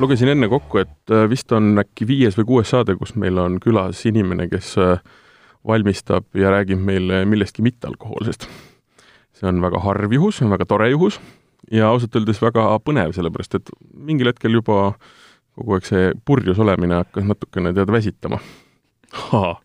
lugesin enne kokku, et äh, vist on äkki viies või kuues saade, kus meil on külas inimene, kes äh, valmistab ja räägib meile millestki mittealkohoolsest. see on väga harv juhus, väga tore juhus ja ausalt öeldes väga põnev, sellepärast et mingil hetkel juba kogu aeg see purjus olemine hakkas natukene tead väsitama.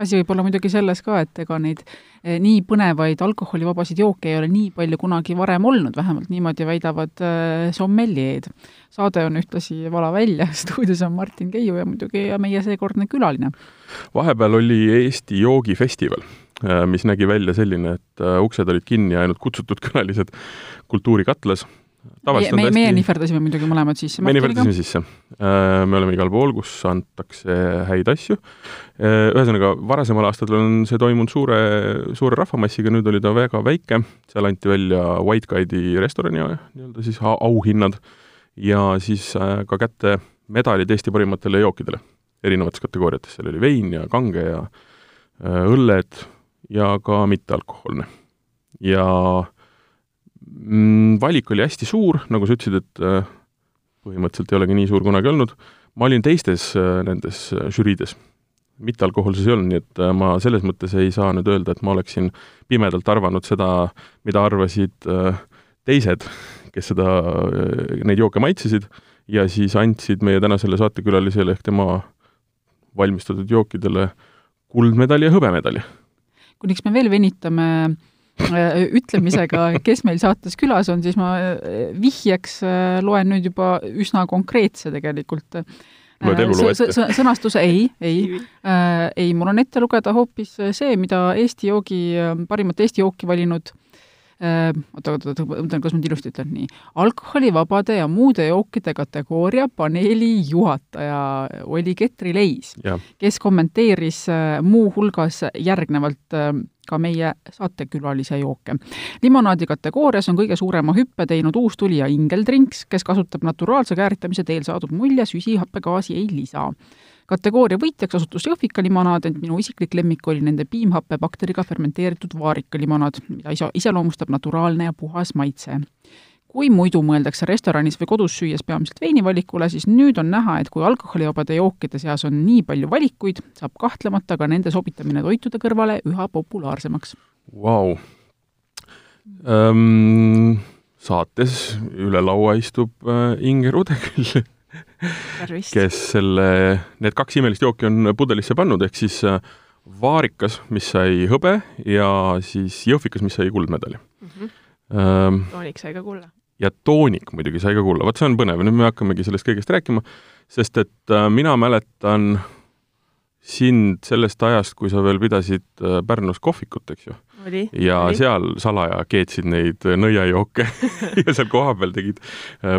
asi võib olla muidugi selles ka, et ega neid nii põnevaid alkoholivabasid jooke ei ole nii palju kunagi varem olnud, vähemalt niimoodi väidavad eh, sommeljeed. saade on ühtlasi Vala välja, stuudios on Martin Keiu ja muidugi meie seekordne külaline. vahepeal oli Eesti joogifestival, eh, mis nägi välja selline, et uksed olid kinni ja ainult kutsutud külalised Kultuurikatlas meie, meie, meie nihverdasime muidugi mõlemad sisse. me nihverdasime sisse. Äh, me oleme igal pool, kus antakse häid asju. Äh, ühesõnaga, varasemal aastatel on see toimunud suure, suure rahvamassiga, nüüd oli ta väga väike, seal anti välja White Guide'i restorani nii-öelda siis auhinnad ja siis äh, ka kätte medalid Eesti parimatele jookidele erinevates kategooriates, seal oli vein ja kange ja õlled ja ka mittealkohoolne. ja äh, valik oli hästi suur, nagu sa ütlesid, et äh, põhimõtteliselt ei olegi nii suur kunagi olnud, ma olin teistes äh, nendes äh, žüriides, mittealkohoolses ei olnud, nii et ma selles mõttes ei saa nüüd öelda, et ma oleksin pimedalt arvanud seda, mida arvasid teised, kes seda neid jooke maitsesid, ja siis andsid meie tänasele saatekülalisele ehk tema valmistatud jookidele kuldmedali ja hõbemedali. kuniks me veel venitame Äh, ütlemisega, kes meil saates külas on, siis ma äh, vihjeks äh, loen nüüd juba üsna konkreetse tegelikult. Loed eluloo ette? sõnastuse ei, ei. Äh,, ei, mul on ette lugeda hoopis see, mida Eesti joogi, parimat Eesti jooki valinud äh, oota, oota, oota, mõtlen, kas ma nüüd ilusti ütlen. Nii, alkoholivabade ja muude jookide kategooria paneeli juhataja oli Ketri Leis, kes kommenteeris äh, muuhulgas järgnevalt äh, ka meie saatekülalise jooke. limonaadi kategoorias on kõige suurema hüppe teinud uustulija Ingel Drinks, kes kasutab naturaalse kääritamise teel saadud mulje süsihappegaasi ei lisa kategooria võitjaks osutus Jõhvika limonaad, ent minu isiklik lemmik oli nende piimhappebakteriga fermenteeritud vaarikalimonaad, mida isa, iseloomustab naturaalne ja puhas maitse kui muidu mõeldakse restoranis või kodus süües peamiselt veinivalikule, siis nüüd on näha, et kui alkoholivabade jookide seas on nii palju valikuid, saab kahtlemata ka nende sobitamine toitude kõrvale üha populaarsemaks wow.. Um, saates üle laua istub uh, Inger Udeküll kes selle, need kaks imelist jooki on pudelisse pannud, ehk siis uh, vaarikas, mis sai hõbe ja siis jõhvikas, mis sai kuldmedali mm. -hmm. Um, toonik sai ka kulla ja toonik muidugi sai ka kulla, vot see on põnev, nüüd me hakkamegi sellest kõigest rääkima, sest et äh, mina mäletan sind sellest ajast, kui sa veel pidasid äh, Pärnus kohvikut, eks ju. ja oli. seal salaja keetsid neid äh, nõiajooke ja seal kohapeal tegid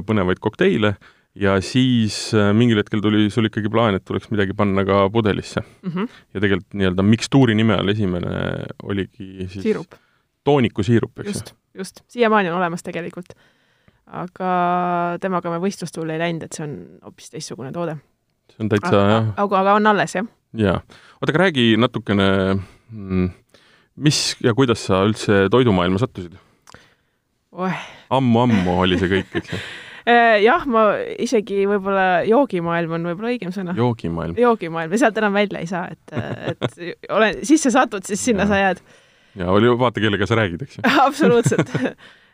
põnevaid kokteile ja siis mingil hetkel tuli sul ikkagi plaan, et tuleks midagi panna ka pudelisse mm. -hmm. ja tegelikult nii-öelda mikstuuri nime all esimene oligi siis siirup. toonikusiirup, eks ju. just, just, siiamaani on olemas tegelikult aga temaga me võistlustuule ei läinud, et see on hoopis teistsugune toode. see on täitsa jah. aga, aga on alles, jah? jaa. oota, aga räägi natukene, mm, mis ja kuidas sa üldse toidumaailma sattusid oh.? ammu-ammu oli see kõik, eks ju? Äh, jah, ma isegi võib-olla joogimaailm on võib-olla õigem sõna. joogimaailm. joogimaailm ja sealt enam välja ei saa, et, et ole, sisse satud, siis sinna ja. sa jääd. ja oli, vaata, kellega sa räägid, eks ju absoluutselt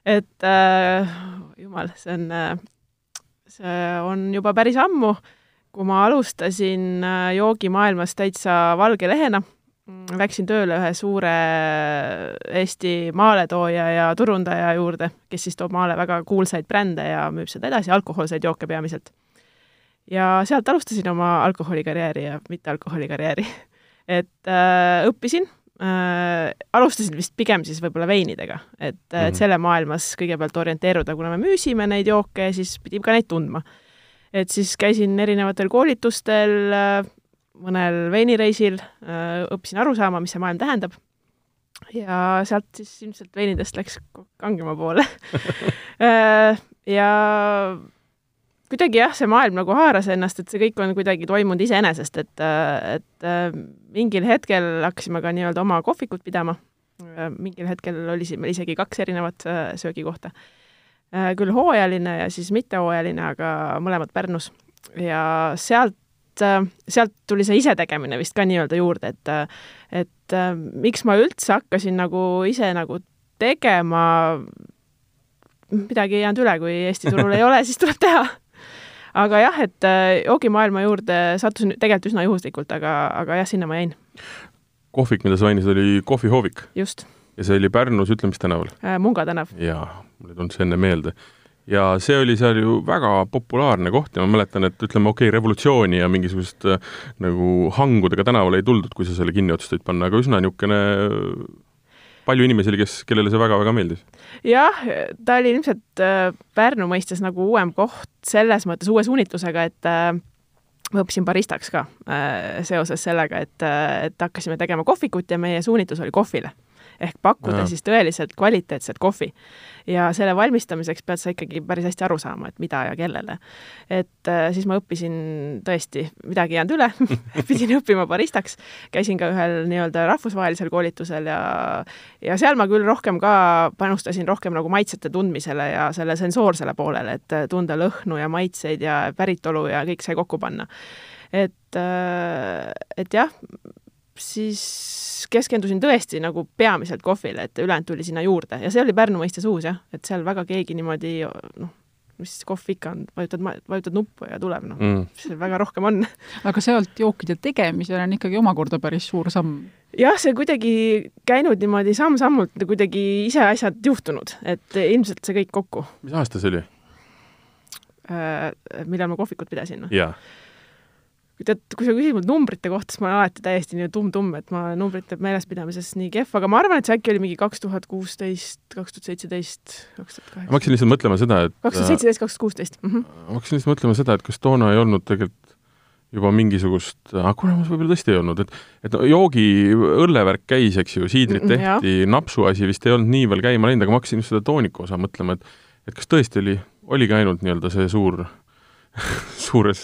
et äh, jumal, see on, äh, see on juba päris ammu, kui ma alustasin äh, joogimaailmas täitsa valge lehena, läksin tööle ühe suure Eesti maaletooja ja turundaja juurde, kes siis toob maale väga kuulsaid brände ja müüb seda edasi, alkohoolseid jooke peamiselt. ja sealt alustasin oma alkoholikarjääri ja mittealkoholikarjääri. et äh, õppisin äh, alustasin vist pigem siis võib-olla veinidega, et mm, -hmm. et mhm. selle maailmas kõigepealt orienteeruda, kuna me müüsime neid jooke, siis pidi ka neid tundma. et siis käisin erinevatel koolitustel äh,, mõnel veinireisil äh,, õppisin aru saama, mis see maailm tähendab. ja sealt siis ilmselt veinidest läks kangema poole äh, ja kuidagi jah, see maailm nagu haaras ennast, et see kõik on kuidagi toimunud iseenesest, et, et mingil hetkel hakkasime ka nii-öelda oma kohvikut pidama. mingil hetkel oli siin meil isegi kaks erinevat söögikohta. äh, küll hooajaline ja siis mittehooajaline, aga mõlemad Pärnus. ja sealt, sealt tuli see isetegemine vist ka nii-öelda juurde, et, et miks ma üldse hakkasin nagu ise nagu tegema, midagi ei jäänud üle, kui Eesti turul ei ole, siis tuleb teha aga jah, et joogimaailma juurde sattusin tegelikult üsna juhuslikult, aga, aga jah, sinna ma jäin. kohvik, mida sa mainisid, oli kohvihoovik? just. ja see oli Pärnus, ütle, mis tänaval äh,? Munga tänav. jaa, mul ei tulnud see enne meelde ja see oli seal ju väga populaarne koht ja ma mäletan, et ütleme, okei okay,, revolutsiooni ja mingisugust äh, nagu hangudega tänavale ei tuldud, kui sa selle kinni otsustasid panna, aga üsna niisugune palju inimesi oli, kes, kellele see väga-väga meeldis? jah, ta oli ilmselt äh, Pärnu mõistes nagu uuem koht selles mõttes uue suunitlusega, et äh, ma õppisin baristaks ka äh, seoses sellega, et, et hakkasime tegema kohvikut ja meie suunitlus oli kohvile ehk pakkuda ja. siis tõeliselt kvaliteetset kohvi. ja selle valmistamiseks pead sa ikkagi päris hästi aru saama, et mida ja kellele. et äh, siis ma õppisin tõesti, midagi ei jäänud üle pidin õppima baristaks, käisin ka ühel nii-öelda rahvusvahelisel koolitusel ja ja seal ma küll rohkem ka panustasin rohkem nagu maitsete tundmisele ja selle sensoorsele poolele, et tunda lõhnu ja maitseid ja päritolu ja kõik sai kokku panna et, äh, et jah, siis keskendusin tõesti nagu peamiselt kohvile, et ülejäänud tuli sinna juurde ja see oli Pärnu mõistes uus jah, et seal väga keegi niimoodi noh, mis kohv ikka on, vajutad, vajutad nuppu ja tuleb, noh mm., seal väga rohkem on. aga sealt jookide tegemisel on ikkagi omakorda päris suur samm. jah, see kuidagi käinud niimoodi samm-sammult kuidagi ise asjad juhtunud, et ilmselt see kõik kokku. mis aasta see oli äh,? millal ma kohvikut pidasin? jaa tead, kui sa küsid mult numbrite kohta, siis ma olen alati täiesti nii tumm-tumm, et ma numbrite meelespidamises nii kehv, aga ma arvan, et see äkki oli mingi kaks tuhat kuusteist, kaks tuhat seitseteist, kaks tuhat kaheksa. ma hakkasin lihtsalt mõtlema seda, et kaks tuhat seitseteist, kaks tuhat kuusteist. Mhm. ma hakkasin lihtsalt mõtlema seda, et kas toona ei olnud tegelikult juba mingisugust, aga kurat, võib-olla tõesti ei olnud, et et joogi õllevärk käis, eks ju, siidrit mm, tehti, napsuasi vist ei olnud nii veel käima läinud, aga ma hakkasin just seda tooniku osa mõtlema, et et kas tõesti oli, oligi ainult nii-öelda see suur suures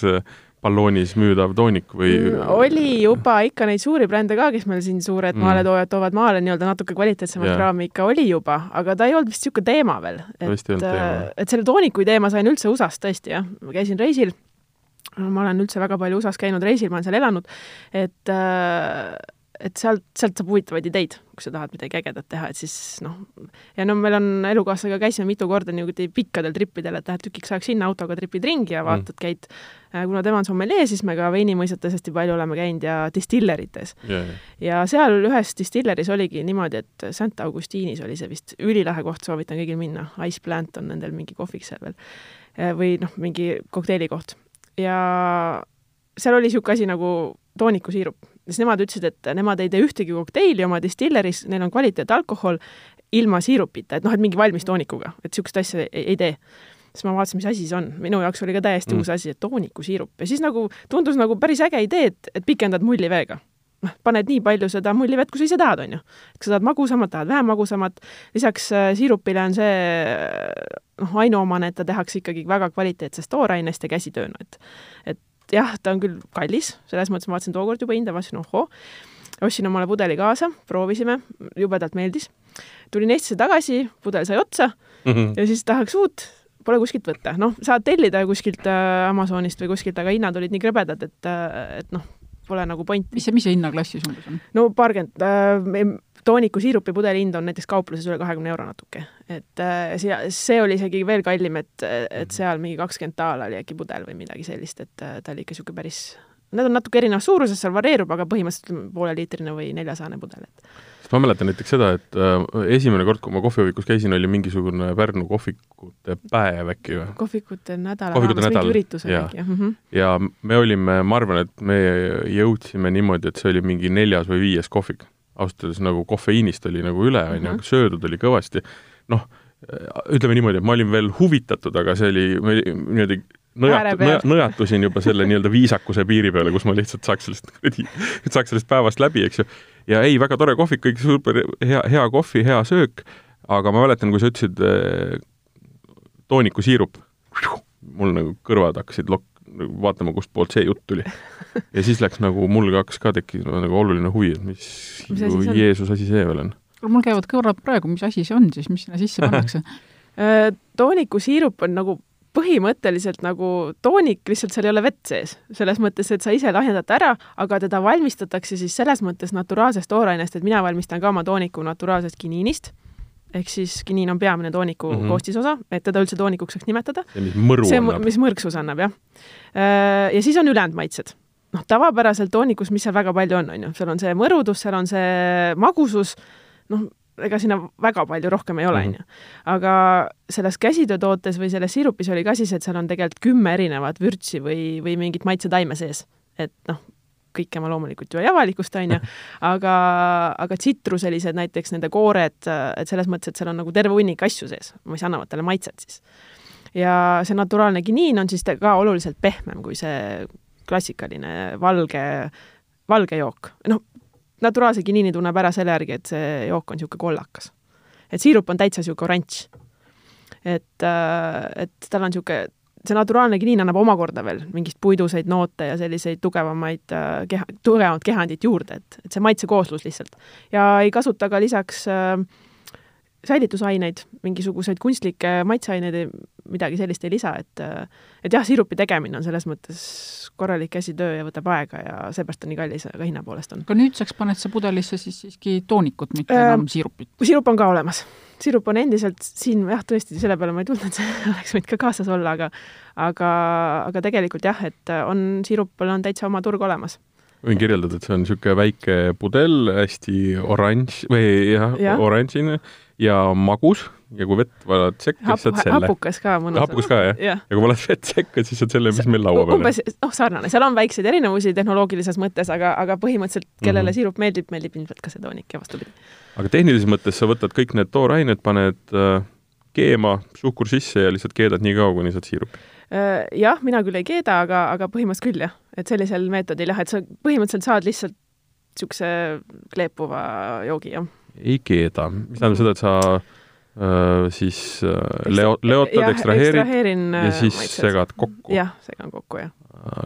balloonis müüdav toonik või mm, oli juba ikka neid suuri brände ka, kes meil siin suured mm. maaletoojad toovad maale nii-öelda natuke kvaliteetsemat yeah. kraami ikka oli juba, aga ta ei olnud vist niisugune teema veel. et, äh, et selle tooniku teema sain üldse USA-st tõesti jah, ma käisin reisil, ma olen üldse väga palju USA-s käinud reisil, ma olen seal elanud, et äh, et sealt, sealt saab huvitavaid ideid, kui sa tahad midagi ägedat teha, et siis noh, ja no meil on elukaaslasega käisime mitu korda niimoodi pikkadel trippidel, et lähed tükiks ajaks sinna autoga tripid ringi ja mm. vaatad mm., käid, äh, kuna tema on sommelee, siis me ka veinimõisates hästi palju oleme käinud ja distillerites yeah,. Yeah. ja seal ühes distilleris oligi niimoodi, et St Augustinis oli see vist ülilahe koht, soovitan kõigil minna, Ice Plant on nendel mingi kohvik seal veel. Äh, või noh, mingi kokteilikoht. ja seal oli niisugune asi nagu toonikusiirup siis nemad ütlesid, et nemad ei tee ühtegi kokteili oma distilleris, neil on kvaliteetalkohol ilma siirupita, et noh, et mingi valmis toonikuga, et niisugust asja ei, ei tee. siis ma vaatasin, mis asi see on, minu jaoks oli ka täiesti mm. uus asi, et toonikusiirup ja siis nagu tundus nagu päris äge idee, et, et pikendad mulliveega noh, paned nii palju seda mullivett, kui sa ise tahad, on ju. kas sa tahad magusamat, tahad vähem magusamat, lisaks äh, siirupile on see noh, ainuomane, et ta tehakse ikkagi väga kvaliteetsest toorainest ja käsitööna, et et jah, ta on küll kallis, selles mõttes ma vaatasin tookord juba hinda, vaatasin ohoo, ostsin omale pudeli kaasa, proovisime, jubedalt meeldis. tulin Eestisse tagasi, pudel sai otsa mm -hmm. ja siis tahaks uut, pole kuskilt võtta. noh, saad tellida kuskilt äh, Amazonist või kuskilt, aga hinnad olid nii krõbedad, et, äh, et noh, pole nagu point. mis see, mis see hinnaklassis umbes on? no paarkümmend äh,, tooniku siirupi pudeli hind on näiteks kaupluses üle kahekümne euro natuke. et äh, see, see oli isegi veel kallim, et, et mhm. seal mingi kakskümmend daala oli äkki pudel või midagi sellist, et äh, ta oli ikka niisugune päris, need on natuke erinevas suuruses, seal varieerub, aga põhimõtteliselt pooleliitrine või neljasajane pudel, et ma mäletan näiteks seda, et äh, esimene kord, kui ma kohvihovikus käisin, oli mingisugune Pärnu kohvikute päev äkki või? kohvikute nädala kohvikute raames, mingi üritus oli äkki, jah mm. -hmm. ja me olime, ma arvan, et me jõudsime niimoodi, et see oli mingi neljas või viies kohvik ausalt öeldes nagu kofeiinist oli nagu üle, on ju, mhm. söödud oli kõvasti, noh, ütleme niimoodi, et ma olin veel huvitatud, aga see oli niimoodi nõjatu, nõja, nõjatusin juba selle nii-öelda viisakuse piiri peale, kus ma lihtsalt saaks sellest kuradi, saaks sellest päevast läbi, eks ju. ja ei, väga tore kohvik, kõik super hea, hea kohvi, hea söök, aga ma mäletan, kui sa ütlesid eh, toonikusiirup, mul nagu kõrvad hakkasid lok-, vaatama, kustpoolt see jutt tuli. ja siis läks nagu, mul hakkas ka tekkima nagu oluline huvi, et mis, mis Jeesus asi see veel on. mul käivad kõrvad praegu, mis asi see on siis, mis sinna sisse pannakse äh, toonikusiirup on nagu põhimõtteliselt nagu toonik, lihtsalt seal ei ole vett sees. selles mõttes, et sa ise lahjendad ta ära, aga teda valmistatakse siis selles mõttes naturaalsest toorainest, et mina valmistan ka oma tooniku naturaalsest kiniinist, ehk siis kiniin on peamine tooniku mm -hmm. koostisosa, et teda üldse toonikuks saaks nimetada. see, mis mõru see, annab. mis mõrksus annab, jah. ja siis on ülejäänud maitsed. noh, tavapäraselt toonikus, mis seal väga palju on, on ju, seal on see mõrudus, seal on see magusus, noh, ega sinna väga palju rohkem ei ole, Mhm. on ju. aga selles käsitöötootes või selles siirupis oli ka siis, et seal on tegelikult kümme erinevat vürtsi või, või mingit maitsetaime sees. et noh, kõike ma loomulikult ju ei avalikusta, on ju, aga, aga tsitruselised näiteks nende koored, et selles mõttes, et seal on nagu terve hunnik asju sees, mis annavad talle maitset siis. ja see naturaalne kiniin on siis ka oluliselt pehmem kui see klassikaline valge, valge jook. noh, naturaalse kiniini tunneb ära selle järgi, et see jook on niisugune kollakas. et siirup on täitsa niisugune oranž. et, et tal on niisugune, see naturaalne kiniin annab omakorda veel mingist puiduseid noote ja selliseid tugevamaid äh, keha, tugevamat kehandit juurde, et, et see maitsekooslus lihtsalt. ja ei kasuta ka lisaks äh, säilitusaineid, mingisuguseid kunstlikke maitseaineid, midagi sellist ei lisa, et et jah, siirupi tegemine on selles mõttes korralik käsitöö ja võtab aega ja seepärast on nii kallis, aga hinna poolest on. aga nüüdseks paned sa pudelisse siis siiski toonikut, mitte Ähm, enam siirupit? sirup on ka olemas. sirup on endiselt siin, jah, tõesti, selle peale ma ei tulnud, et see oleks võinud ka kaasas olla, aga aga, aga tegelikult jah, et on, sirupil on täitsa oma turg olemas. võin kirjeldada, et see on niisugune väike pudel, hästi oranž või jah ja. Jah., oranžine ja magus ja kui vett valad sekka, Hap, siis saad selle. hapukas ka mõnus. hapukas ka, jah? jah ja kui valad vett sekka, siis saad selle, mis meil laua peal on. umbes, noh, sarnane, seal on väikseid erinevusi tehnoloogilises mõttes, aga, aga põhimõtteliselt kellele mm Mhm. -hmm. sirup meeldib, meeldib ilmselt ka see toonik ja vastupidi. aga tehnilises mõttes sa võtad kõik need toorained, paned äh, keema, suhkur sisse ja lihtsalt keedad nii kaua, kuni saad siirupi. Äh, jah, mina küll ei keeda, aga, aga põhimõtteliselt küll jah, et sellisel meetodil jah, et sa põhimõtteliselt saad lihtsalt niisuguse kleepuva joogi, jah. Ei keeda, mis tähendab seda, et sa äh, siis äh, leo-, leotad, ekstraheerid ja äh, siis segad kokku. jah, segan kokku, jah.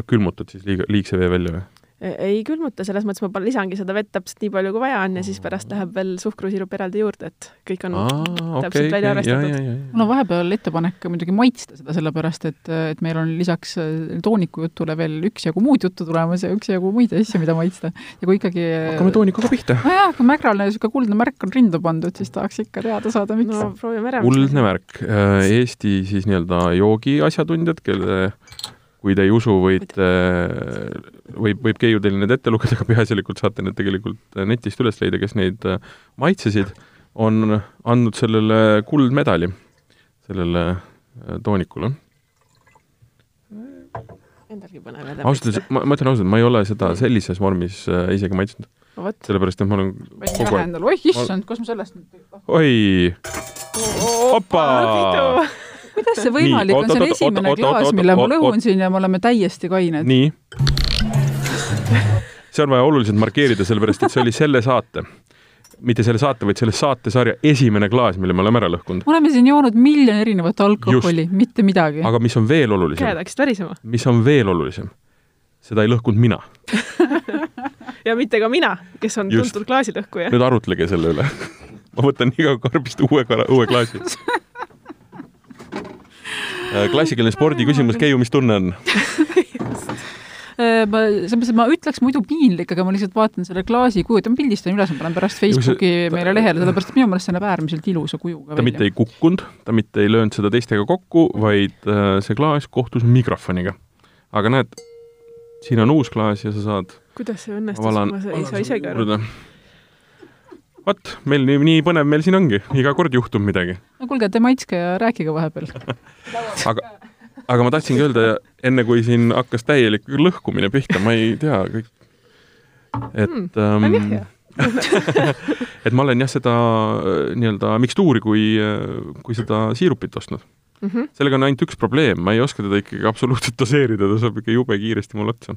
külmutad siis liiga, liigse vee välja või? Ei külmuta, selles mõttes ma lisangi seda vett täpselt nii palju, kui vaja on ja siis pärast läheb veel suhkrusirup eraldi juurde, et kõik on aa, täpselt okei, välja arvestatud. mul on vahepeal ettepanek muidugi maitsta seda, sellepärast et, et meil on lisaks äh, tooniku jutule veel üksjagu muud juttu tulemas ja üksjagu muid asju, mida maitsta. ja kui ikkagi hakkame toonikuga pihta. nojah, kui Mägrale niisugune kuldne märk on rinda pandud, siis tahaks ikka teada saada, miks no proovime ära. kuldne märk, Eesti siis nii-öelda joogiasjatundjad, kelle kui te ei usu, võite, võib, võib Keiu teile need ette lugeda, aga peaasjalikult saate need tegelikult netist üles leida, kes neid äh, maitsesid, on andnud sellele kuldmedali, sellele äh, toonikule. Endalgi põnev ausalt öeldes, ma, ma ütlen ausalt, ma ei ole seda sellises vormis äh, isegi maitsnud, sellepärast et ma olen kogu aeg, oih issand, kus ma sellest nüüd oi, opa, kuidas see võimalik on, see on oot, oot, esimene oot, oot, klaas oot,, mille ma oot, lõhun siin ja me oleme täiesti kained. nii. see on vaja oluliselt markeerida, sellepärast et see oli selle saate, mitte selle saate, vaid selle saatesarja esimene klaas, mille me oleme ära lõhkunud. me oleme siin joonud miljon erinevat alkoholi, mitte midagi. aga mis on veel olulisem käed, hakkasid värisema mis on veel olulisem, seda ei lõhkunud mina. ja mitte ka mina, kes on Just. tuntud klaasilõhkuja. nüüd arutlege selle üle. ma võtan iga karbist uue, uue klaasi. klassikaline spordiküsimus, Keiu, mis tunne on? Äh, ma, selles mõttes, et ma ütleks muidu piinlik, aga ma lihtsalt vaatan selle klaasi kuju, ma pildistan üles, ma panen pärast Facebooki meile lehele, sellepärast et minu meelest see näeb äärmiselt ilusa kujuga ta mitte välja. ei kukkunud, ta mitte ei löönud seda teistega kokku, vaid äh, see klaas kohtus mikrofoniga. aga näed, siin on uus klaas ja sa saad kuidas see õnnestus, ma sa- ei saa isegi aru. vot, meil nii, nii põnev meil siin ongi, iga kord juhtub midagi. no kuulge, te maitske ja rääkige vahepeal. aga, aga ma tahtsingi öelda, enne kui siin hakkas täielik lõhkumine pihta, ma ei tea kõik, et Hmm, ähm, et ma olen jah, seda äh, nii-öelda mikstuuri kui, kui seda siirupit ostnud. Mhm. sellega on ainult üks probleem, ma ei oska teda ikkagi absoluutselt doseerida, ta saab ikka jube kiiresti mulle otsa.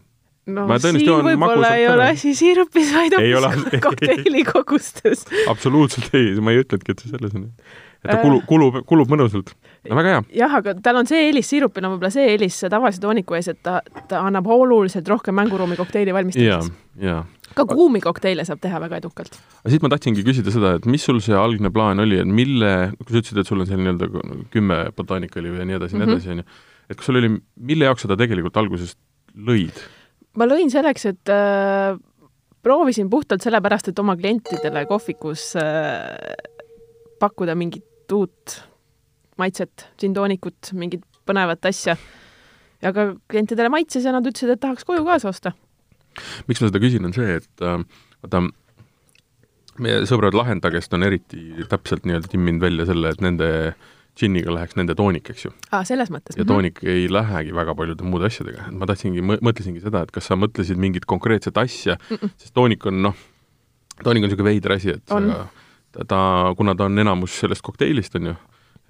No Ma siin võib-olla ei ole asi siirupis, vaid hoopis kokteili kogustes. absoluutselt ei, ma ei ütlegi, et see selles on. et ta Äh. kulub, kulub, kulub mõnusalt. no väga hea. jah, aga tal on see eelis, siirupil on võib-olla see eelis tavalise tooniku ees, et ta, ta annab oluliselt rohkem mänguruumi kokteili valmistamiseks., ja ka kuumi kokteile saab teha väga edukalt. aga siit ma tahtsingi küsida seda, et mis sul see algne plaan oli, et mille, kui sa ütlesid, et sul on seal nii-öelda kümme botaanikali ja nii edasi ja nii Mhm. edasi, on ju, et kas sul oli, mille jaoks sa ta tegelikult alguses lõid? Ma lõin selleks, et äh, proovisin puhtalt sellepärast, et oma klientidele kohvikus äh, pakkuda mingit uut maitset, džinntoonikut, mingit põnevat asja. ja ka klientidele maitses ja nad ütlesid, et tahaks koju kaasa osta. miks ma seda küsin, on see, et äh, vaata, meie sõbrad Lahendagest on eriti täpselt nii-öelda timminud välja selle, et nende džinniga läheks nende toonik, eks ju. aa, selles mõttes. ja toonik ei lähegi väga paljude muude asjadega, et ma tahtsingi, mõtlesingi seda, et kas sa mõtlesid mingit konkreetset asja mm, -mm. sest toonik on noh, toonik on niisugune veider asi, et On. ta, ta, kuna ta on enamus sellest kokteilist, on ju,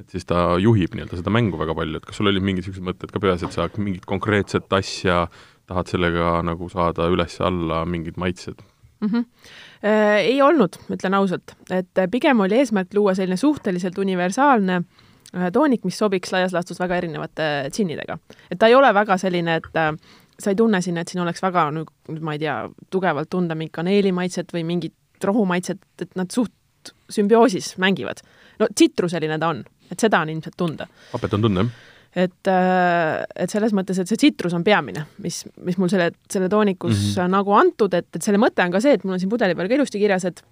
et siis ta juhib nii-öelda seda mängu väga palju, et kas sul olid mingid niisugused mõtted ka peas, et sa mingit konkreetset asja tahad sellega nagu saada üles-alla, mingid maitsed? mm. -hmm. Ei olnud, ütlen ausalt, et pigem oli eesmärk luua selline suhteliselt universaalne toonik, mis sobiks laias laastus väga erinevate džinnidega. et ta ei ole väga selline, et äh, sa ei tunne siin, et siin oleks väga nüüd, nüüd ma ei tea, tugevalt tunda mingit kaneelimaitset või mingit rohumaitset, et nad suht sümbioosis mängivad. no tsitruseline ta on, et seda on ilmselt tunda hapet on tunda, jah? et, et selles mõttes, et see tsitrus on peamine, mis, mis mul selle, selle toonikus mm -hmm. nagu antud, et, et selle mõte on ka see, et mul on siin pudeli peal ka ilusti kirjas, et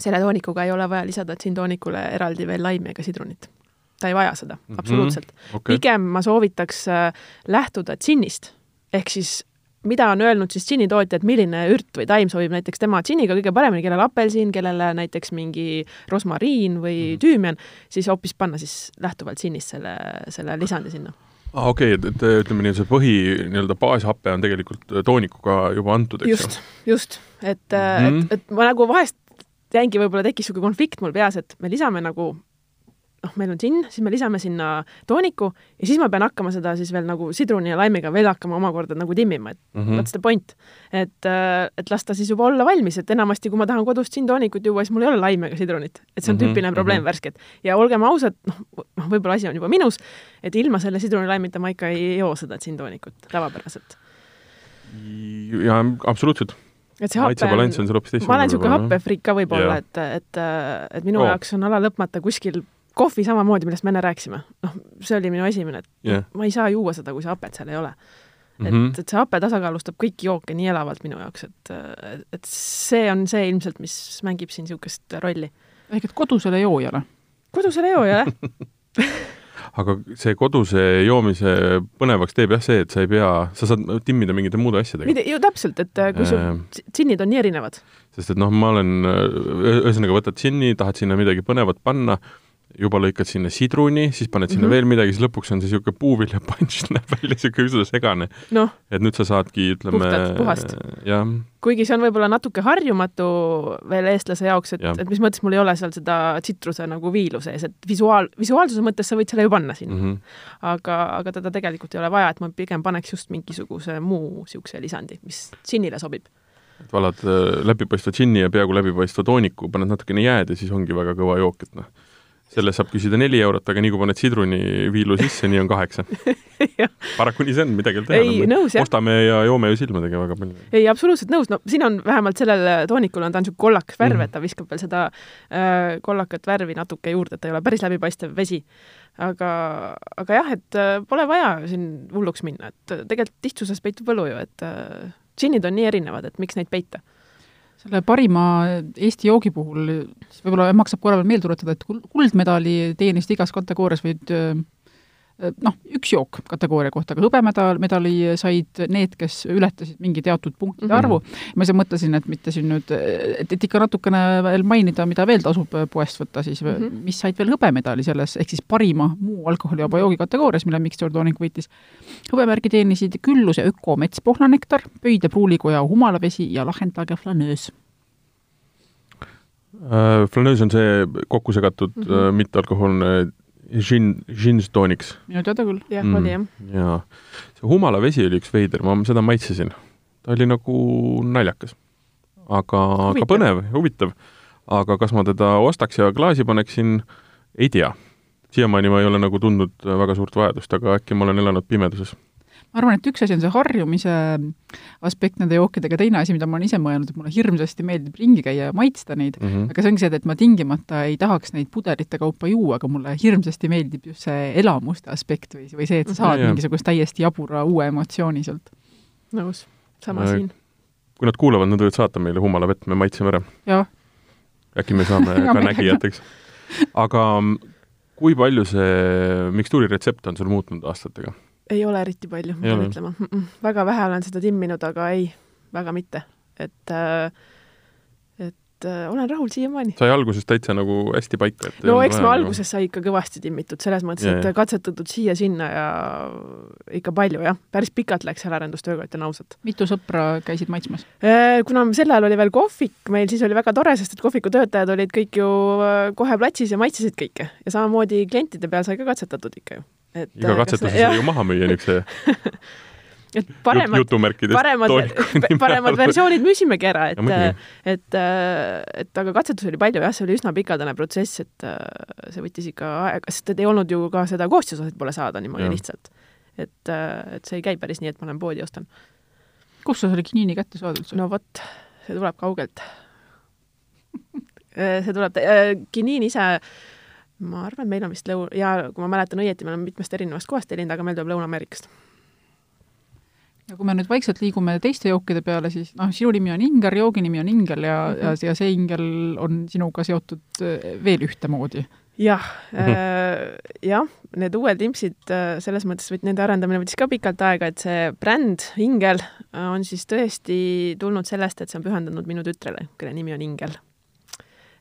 selle toonikuga ei ole vaja lisada džinntoonikule eraldi veel laimi ega sidrunit. Ta ei vaja seda mm, Mhm. -hmm. absoluutselt okay. pigem ma soovitaks äh, lähtuda džinnist, ehk siis mida on öelnud siis džinnitootjad, milline ürt või taim sobib näiteks tema džinniga kõige paremini, kellele apelsin, kellele näiteks mingi rosmariin või Mhm. tüümian, siis hoopis panna siis lähtuvalt džinnist selle, selle lisandi sinna aa ah,, okei okay,, et, ütleme nii, see põhi nii-öelda baashape on tegelikult toonikuga juba antud, eks ju? just, just, et mm, Mhm. -hmm. et, et ma nagu vahest jäingi, võib-olla tekkis niisugune konflikt mul peas, et me lisame nagu noh, meil on džinn, siis me lisame sinna tooniku ja siis ma pean hakkama seda siis veel nagu sidruni ja laimiga veel hakkama omakorda nagu timmima, et mm. -hmm. what's the point. et, et las ta siis juba olla valmis, et enamasti, kui ma tahan kodus džinntoonikut juua, siis mul ei ole laimi ega sidrunit. et see on Mhm, tüüpiline probleem mhm. värsked. ja olgem ausad, noh, noh, võib-olla asi on juba minus, et ilma selle sidrunilaimita ma ikka ei joo seda džinntoonikut tavapäraselt. jaa, absoluutselt. et see teistsugune. ma olen niisugune happefriik ka võib-olla, Jah. et, et, et minu oh. jaoks on ala lõpmata kuskil kohvi samamoodi, millest me enne rääkisime. noh, see oli minu esimene, et Jah. ma ei saa juua seda, kui see hapet seal ei ole. et Mhm. et see hape tasakaalustab kõiki jooke nii elavalt minu jaoks, et, et see on see ilmselt, mis mängib siin niisugust rolli. ehk et kodusele joojale. kodusele joojale aga see koduse joomise põnevaks teeb jah see, et sa ei pea, sa saad timmida mingite muude asjadega. Ju täpselt, et kui sul Ehm. džinnid on nii erinevad. sest et noh, ma olen, ühesõnaga võtad džinni, tahad sinna midagi põnevat panna, juba lõikad sinna sidruni, siis paned sinna mm. -hmm. veel midagi, siis lõpuks on see niisugune puuviljapunš, näeb välja niisugune üsna segane. noh, et nüüd sa saadki, ütleme jah, kuigi see on võib-olla natuke harjumatu veel eestlase jaoks, et, Jah. et mis mõttes mul ei ole seal seda tsitruse nagu viilu sees, et visuaal, visuaalsuse mõttes sa võid selle ju panna sinna mm. -hmm. aga, aga teda tegelikult ei ole vaja, et ma pigem paneks just mingisuguse muu niisuguse lisandi, mis džinnile sobib. et valad äh, läbipaistva džinni ja peaaegu läbipaistva tooniku, paned natukene jääd ja siis ongi väga kõva jook, et noh, selle saab küsida neli eurot, aga nii kui paned sidruniviilu sisse, nii on kaheksa. Paraku nii see on, midagi ei ole ei, teha. nõus jah. ostame ja joome ju silmadega väga palju. ei, absoluutselt nõus, no siin on vähemalt sellel toonikul on ta niisugune kollakas värv mm., et ta viskab veel seda äh, kollakat värvi natuke juurde, et ta ei ole päris läbipaistev vesi. aga, aga jah, et äh, pole vaja siin hulluks minna, et äh, tegelikult lihtsuses peitub võlu ju, et äh, džinnid on nii erinevad, et miks neid peita. Selle parima Eesti joogi puhul siis võib-olla maksab korra veel meelde tuletada, et kul- kuldmedali teenisid igas kategoorias võid öö, noh, üks jook kategooria kohta, aga hõbemedal, medali said need, kes ületasid mingi teatud punktide Mhm. arvu. ma ise mõtlesin, et mitte siin nüüd, et, et ikka natukene veel mainida, mida veel tasub poest võtta siis mm, Mhm. -hmm. mis said veel hõbemedali selles, ehk siis parima muu alkoholivaba joogi kategoorias, mille Mixture Tonic võitis. hõbemärgi teenisid Külluse Öko metspohlanektar, Pöide pruulikoja humalavesi ja Lahendage flanöös. Äh, Flaneus on see kokku segatud mm Mhm. -hmm. mittealkohoolne žin, žinstooniks. minu teada küll. jah mm., oli jah. jaa. see humalavesi oli üks veider, ma seda maitsesin. ta oli nagu naljakas. aga, aga põnev, huvitav. aga kas ma teda ostaks ja klaasi paneksin, ei tea. siiamaani ma ei ole nagu tundnud väga suurt vajadust, aga äkki ma olen elanud pimeduses. Ma arvan, et üks asi on see harjumise aspekt nende jookidega, teine asi, mida ma olen ise mõelnud, et mulle hirmsasti meeldib ringi käia ja maitsta neid mm, -hmm. aga see ongi see, et ma tingimata ei tahaks neid pudelite kaupa juua, aga mulle hirmsasti meeldib just see elamuste aspekt või, või see, et sa saad mm -hmm. mingisugust täiesti jabura uue emotsiooni sealt. nõus, sama äh, siin. kui nad kuulavad, nad võivad saata meile humalavett, me maitseme ära. äkki me saame ka nägijateks. aga kui palju see mikstuuri retsept on sul muutunud aastatega? Ei ole eriti palju, ma pean ütlema mm. -mm. väga vähe olen seda timminud, aga ei, väga mitte. et äh, et äh, olen rahul siiamaani. sai alguses täitsa nagu hästi paika, et no eks ma alguses sai ikka kõvasti timmitud, selles mõttes, et ja. katsetatud siia-sinna ja ikka palju jah, päris pikalt läks seal arendustööga, ütlen ausalt. mitu sõpra käisid maitsmas? Äh, kuna sel ajal oli veel kohvik meil, siis oli väga tore, sest et kohviku töötajad olid kõik ju äh, kohe platsis ja maitsesid kõike ja samamoodi klientide peal sai ka katsetatud ikka ju et iga katsetuse sai ju maha müüa niisuguse et paremad, paremad, paremad versioonid müüsimegi ära, et, et, et aga katsetusi oli palju jah, see oli üsna pikaldane protsess, et see võttis ikka aega, sest et ei olnud ju ka seda koostisosit pole saada niimoodi ja. lihtsalt. et, et see ei käi päris nii, et ma lähen poodi ostan. kus sa selle kiniini kätte saad üldse? no vot, see tuleb kaugelt see tuleb, kiniin ise ma arvan, meil on vist lõu-, jaa, kui ma mäletan õieti, me oleme mitmest erinevast kohast tellinud, aga meil tuleb Lõuna-Ameerikast. ja kui me nüüd vaikselt liigume teiste jookide peale, siis noh, sinu nimi on Inger, joogi nimi on Ingel ja mm, -hmm. ja, ja see Ingel on sinuga seotud äh, veel ühtemoodi. jah mm, -hmm. äh, jah, need uued limpsid äh, selles mõttes, et nende arendamine võttis ka pikalt aega, et see bränd Ingel on siis tõesti tulnud sellest, et see on pühendatud minu tütrele, kelle nimi on Ingel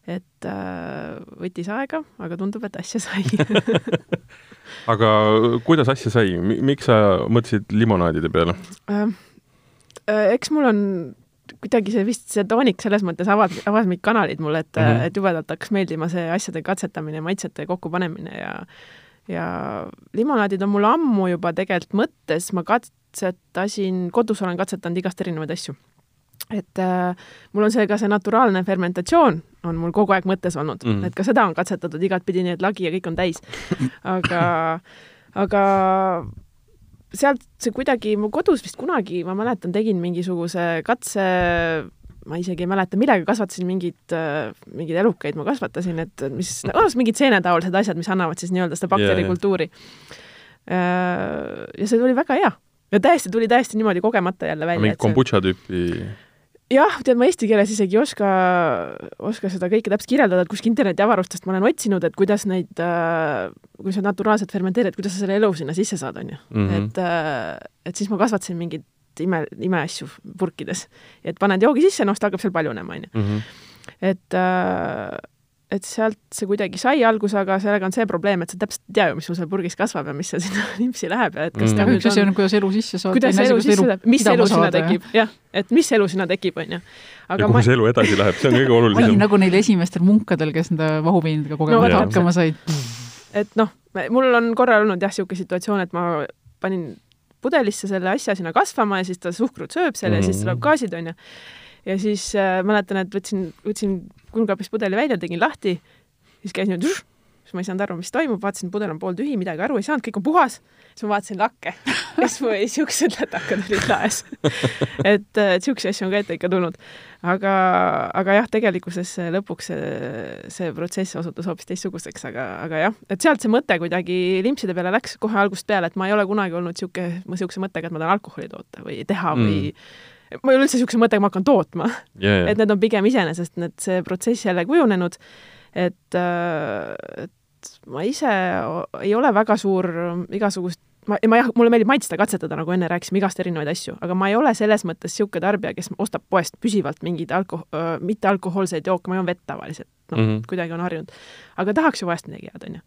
et äh, võttis aega, aga tundub, et asja sai aga kuidas asja sai, miks sa mõtlesid limonaadide peale äh,? Äh, eks mul on kuidagi see vist, see toonik selles mõttes avas, avas mingid kanalid mulle, et mm, -hmm. et jubedalt hakkas meeldima see asjade katsetamine, maitsete kokkupanemine ja ja limonaadid on mul ammu juba tegelikult mõttes, ma katsetasin, kodus olen katsetanud igast erinevaid asju et äh, mul on see ka see naturaalne fermentatsioon on mul kogu aeg mõttes olnud mm, -hmm. et ka seda on katsetatud igatpidi, nii et lagi ja kõik on täis. aga, aga sealt see kuidagi, mu kodus vist kunagi, ma mäletan, tegin mingisuguse katse, ma isegi ei mäleta, millega kasvatasin mingeid, äh, mingeid elukeid ma kasvatasin, et mis, no mingid seenetaolised asjad, mis annavad siis nii-öelda seda bakterikultuuri yeah.. ja see tuli väga hea ja täiesti, tuli täiesti niimoodi kogemata jälle välja. mingi kombutša tüüpi jah, tead, ma eesti keeles isegi ei oska, oska seda kõike täpselt kirjeldada, et kuskil internetiavarustest ma olen otsinud, et kuidas neid äh,, kui sa naturaalselt fermenteerid, kuidas sa selle elu sinna sisse saad, on ju. Mhm. et äh,, et siis ma kasvatasin mingeid ime, imeasju purkides. et paned joogi sisse, noh, ta hakkab seal paljunema, on ju. Mhm. et äh, et sealt see kuidagi sai alguse, aga sellega on see probleem, et sa täpselt ei tea ju, mis sul seal purgis kasvab ja mis seal sinna limpsi läheb ja et kas mm. üks asi on, kuidas elu sisse saad. kuidas elu sisse läheb, mis elu sinna tekib, jah, et mis elu sinna tekib, on ju. ja kuhu ma... see elu edasi läheb, see on kõige olulisem. nagu neil esimestel munkadel, kes nende vahuveinidega kogemata no, hakkama said. et noh, mul on korra olnud jah, niisugune situatsioon, et ma panin pudelisse selle asja sinna kasvama ja siis ta suhkrut sööb selle mm. ja siis tuleb mm. gaasid, on ju ja siis äh, mäletan, et võtsin, võtsin kulmkapist pudeli välja, tegin lahti, siis käis niimoodi, siis ma ei saanud aru, mis toimub, vaatasin, pudel on pooltühi, midagi aru ei saanud, kõik on puhas. siis ma vaatasin lakke ja siis mul siuksed lätakad olid laes et, äh, et siukseid asju on ka ette ikka tulnud. aga, aga jah, tegelikkuses lõpuks see, see protsess osutus hoopis teistsuguseks, aga, aga jah, et sealt see mõte kuidagi limpside peale läks kohe algusest peale, et ma ei ole kunagi olnud sihuke, siukse mõttega, et ma tahan alkoholi toota või teha mm. Ma ei ole üldse niisuguse mõttega, ma hakkan tootma yeah,. Yeah. et need on pigem iseenesest need, see protsess jälle kujunenud, et, äh, et ma ise ei ole väga suur igasugust ma, ma jah, mulle meeldib maitsta, katsetada, nagu enne rääkisime, igast erinevaid asju, aga ma ei ole selles mõttes niisugune tarbija, kes ostab poest püsivalt mingeid alko-, mittealkohoolseid jooke, ma joon vett tavaliselt, noh mm -hmm., kuidagi on harjunud. aga tahaks ju vahest midagi head, on ju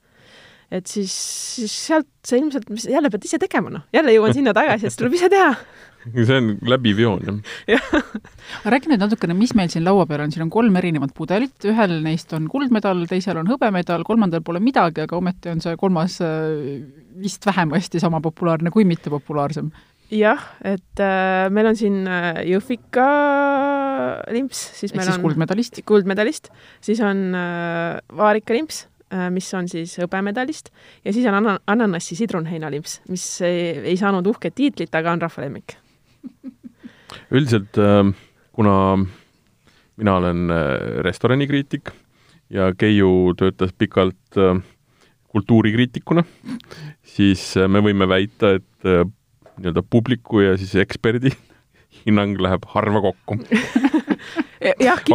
et siis, siis sealt sa ilmselt, mis jälle pead ise tegema, noh, jälle jõuan sinna tagasi, et tuleb ise teha see on läbiv joon, jah. aga räägi nüüd natukene, mis meil siin laua peal on, siin on kolm erinevat pudelit, ühel neist on kuldmedal, teisel on hõbemedal, kolmandal pole midagi, aga ometi on see kolmas äh, vist vähemasti sama populaarne kui mittepopulaarsem. jah, et äh, meil on siin äh, Jõhvika limps, siis Ehk meil siis on kuldmedalist. kuldmedalist, siis on äh, Vaarika limps mis on siis hõbemedalist ja siis on ana-, ananassi sidrunheinalimps, mis ei, ei saanud uhket tiitlit, aga on rahva lemmik. üldiselt äh, kuna mina olen restoranikriitik ja Keiu töötas pikalt kultuurikriitikuna, siis me võime väita, et nii-öelda publiku ja siis eksperdi hinnang läheb harva kokku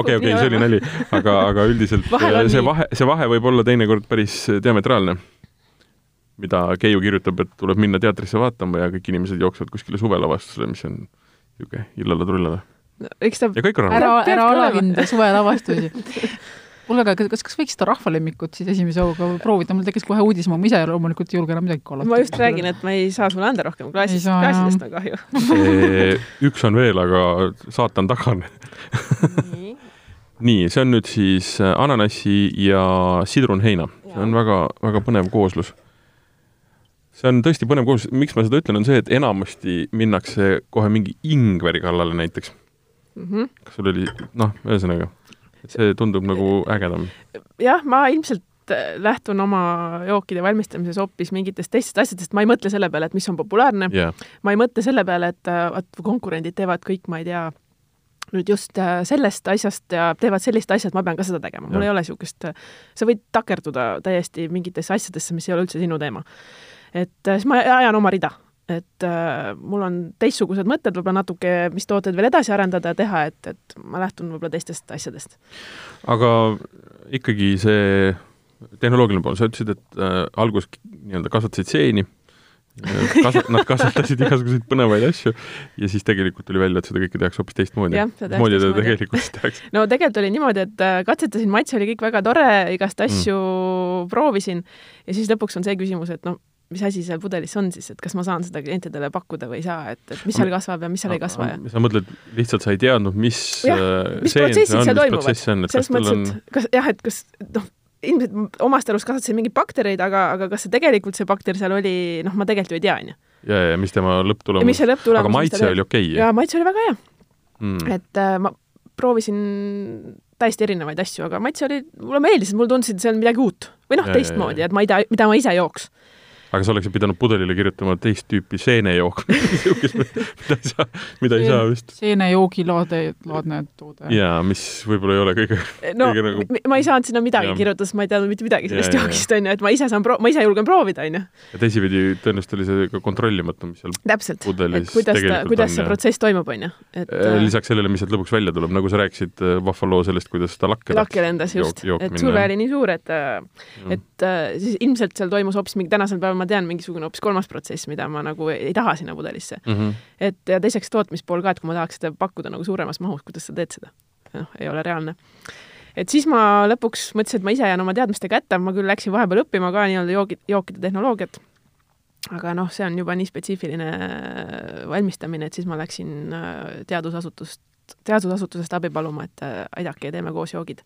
okei, okei, see oli. Nali, aga, aga üldiselt see vahe, see vahe võib olla teinekord päris diametraalne. mida Keiu kirjutab, et tuleb minna teatrisse vaatama ja kõik inimesed jooksevad kuskile suvelavastusele, mis on niisugune illale-trullale no,. eks ta ja kõik on ära, ära alahinda suvelavastusi kuule, aga kas, kas võiks seda rahvalemmikut siis esimese hooga proovida, mul tekkis kohe uudis, ma ise loomulikult ei julge enam midagi kallata. ma just räägin, et ma ei saa sulle anda rohkem klaasist, klaasidest on kahju üks on veel, aga saatan tagane nii. nii, see on nüüd siis äh, ananassi ja sidrunheina. see on väga, väga põnev kooslus. see on tõesti põnev kooslus, miks ma seda ütlen, on see, et enamasti minnakse kohe mingi ingveri kallale näiteks mm. -hmm. kas sul oli, noh, ühesõnaga see tundub nagu ägedam. jah, ma ilmselt äh, lähtun oma jookide valmistamises hoopis mingitest teistest asjadest, ma ei mõtle selle peale, et mis on populaarne yeah., ma ei mõtle selle peale, et äh, vot konkurendid teevad kõik, ma ei tea, nüüd just äh, sellest asjast ja teevad sellist asja, et ma pean ka seda tegema, mul ja. ei ole niisugust, sa võid takerduda täiesti mingitesse asjadesse, mis ei ole üldse sinu teema. et siis ma ajan oma rida et äh, mul on teistsugused mõtted, võib-olla natuke, mis tooteid veel edasi arendada ja teha, et, et ma lähtun võib-olla teistest asjadest. aga ikkagi see tehnoloogiline pool, sa ütlesid, et äh, alguses nii-öelda kasvatasid seeni, kas-, nad kasvatasid igasuguseid põnevaid asju ja siis tegelikult tuli välja, et seda kõike tehakse hoopis teistmoodi. mismoodi seda tegelikult tehakse? no tegelikult oli niimoodi, et äh, katsetasin, maitse oli kõik väga tore, igast asju mm. proovisin ja siis lõpuks on see küsimus, et noh, mis asi seal pudelis on siis, et kas ma saan seda klientidele pakkuda või ei saa, et, et mis seal kasvab ja mis seal ei kasva ja sa mõtled, lihtsalt sa ei teadnud, mis jah, äh, mis protsessid seal toimuvad. selles mõttes, et on... kas jah, et kas noh, ilmselt omast arust kasvatasin mingeid baktereid, aga, aga kas see tegelikult see bakter seal oli, noh, ma tegelikult ju ei tea, onju. ja, ja mis tema lõpptulemus aga maitse oli okei okay,? jaa, maitse oli väga hea mm.. et äh, ma proovisin täiesti erinevaid asju, aga maitse oli, mulle meeldis, mulle tundus, et see on midagi uut või noh, teistmoodi, et ma ei tea, mida ma ise jooks aga sa oleksid pidanud pudelile kirjutama teist tüüpi seenejook mida ei saa, mida ei saa vist. seenejoogi laade, laadne toode. jaa, mis võib-olla ei ole kõige no kõige nagu... ma ei saanud sinna midagi ja. kirjutada, sest ma ei teadnud mitte midagi sellest ja, joogist, onju, et ma ise saan pro-, ma ise julgen proovida, onju. ja teisipidi tõenäoliselt oli see ka kontrollimatu, mis seal täpselt, et kuidas ta, kuidas see protsess toimub, onju. et äh, äh, lisaks sellele, mis sealt lõpuks välja tuleb, nagu sa rääkisid äh, vahva loo sellest, kuidas ta lakke lakke lendas just, et surve oli nii suur, et et siis ilmselt seal toimus hoopis mingi tänasel päeval ma tean, mingisugune hoopis kolmas protsess, mida ma nagu ei, taha sinna pudelisse mm. -hmm. et ja teiseks tootmispool ka, et kui ma tahaks seda pakkuda nagu suuremas mahus, kuidas sa teed seda? noh, ei ole reaalne. et siis ma lõpuks mõtlesin, et ma ise jään oma teadmistega ette, ma küll läksin vahepeal õppima ka nii-öelda joogid, jookide tehnoloogiat, aga noh, see on juba nii spetsiifiline valmistamine, et siis ma läksin äh, teadusasutust, teadusasutusest abi paluma, et äh, aidake ja teeme koos joogid.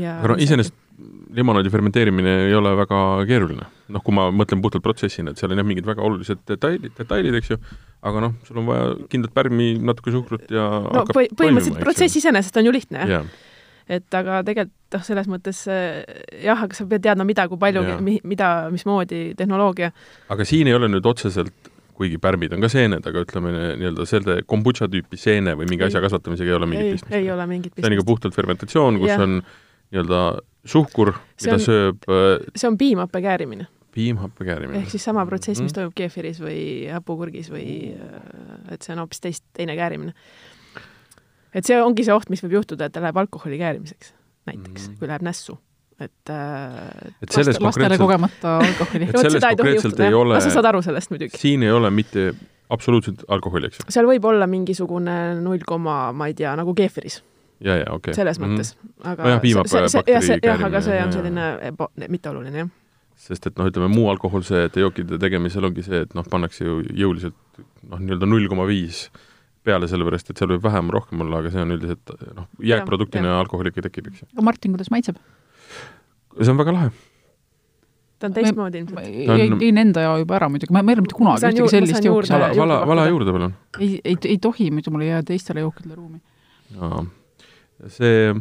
aga no iseenesest limonaadi fermenteerimine ei ole väga keeruline. Noh, kui ma mõtlen puhtalt protsessina, et seal on jah, mingid väga olulised detailid, detailid, eks ju, aga noh, sul on vaja kindlat pärmi, natuke suhkrut ja no põh põhimõtteliselt protsess iseenesest on ju lihtne, yeah. et aga tegelikult noh, selles mõttes eh, jah, aga sa pead teadma, mida, kui palju yeah., mida, mismoodi tehnoloogia. aga siin ei ole nüüd otseselt kuigi pärmid on ka seened, aga ütleme nii-öelda selle kombutša tüüpi seene või mingi ei. asja kasvatamisega ei ole mingit pistmist. ei ole mingit pistmist. see on ikka puhtalt fermentatsioon, kus ja. on nii-öelda suhkur, mida on, sööb äh, see on piimhappe käärimine. Piimhappe käärimine. ehk siis sama protsess, mis mm. toimub keefiris või hapukurgis või äh, et see on hoopis teist, teine käärimine. et see ongi see oht, mis võib juhtuda, et ta läheb alkoholi käärimiseks näiteks mm., kui läheb nässu et äh, et selles lastele kogemata alkoholi. et selles konkreetselt ei ole sa saad aru sellest muidugi. siin ei ole mitte absoluutselt alkoholi, eks ju? seal võib olla mingisugune null koma, ma ei tea, nagu keefiris ja, ja okei okay.. selles mhm. mõttes mm. -hmm. aga nojah, piimabakteri jah, aga see on selline mitteoluline, jah. Sest et noh, ütleme muu alkohoolsete jookide tegemisel ongi see, et noh, pannakse ju jõuliselt noh, nii-öelda null koma viis peale, sellepärast et seal võib vähem, rohkem olla, aga see on üldiselt noh, jääkproduktina alkohol ikka tekib, eks ju. aga Martin, kuidas maitseb? see on väga lahe ta on teistmoodi ilmselt. jõin enda jao juba ära muidugi, ma, ma ei ole mitte kunagi ühtegi sellist jooki saanud. vala, vala juurde palun. ei, ei, ei tohi, muidu mul ei jää teistele jookidele ruumi see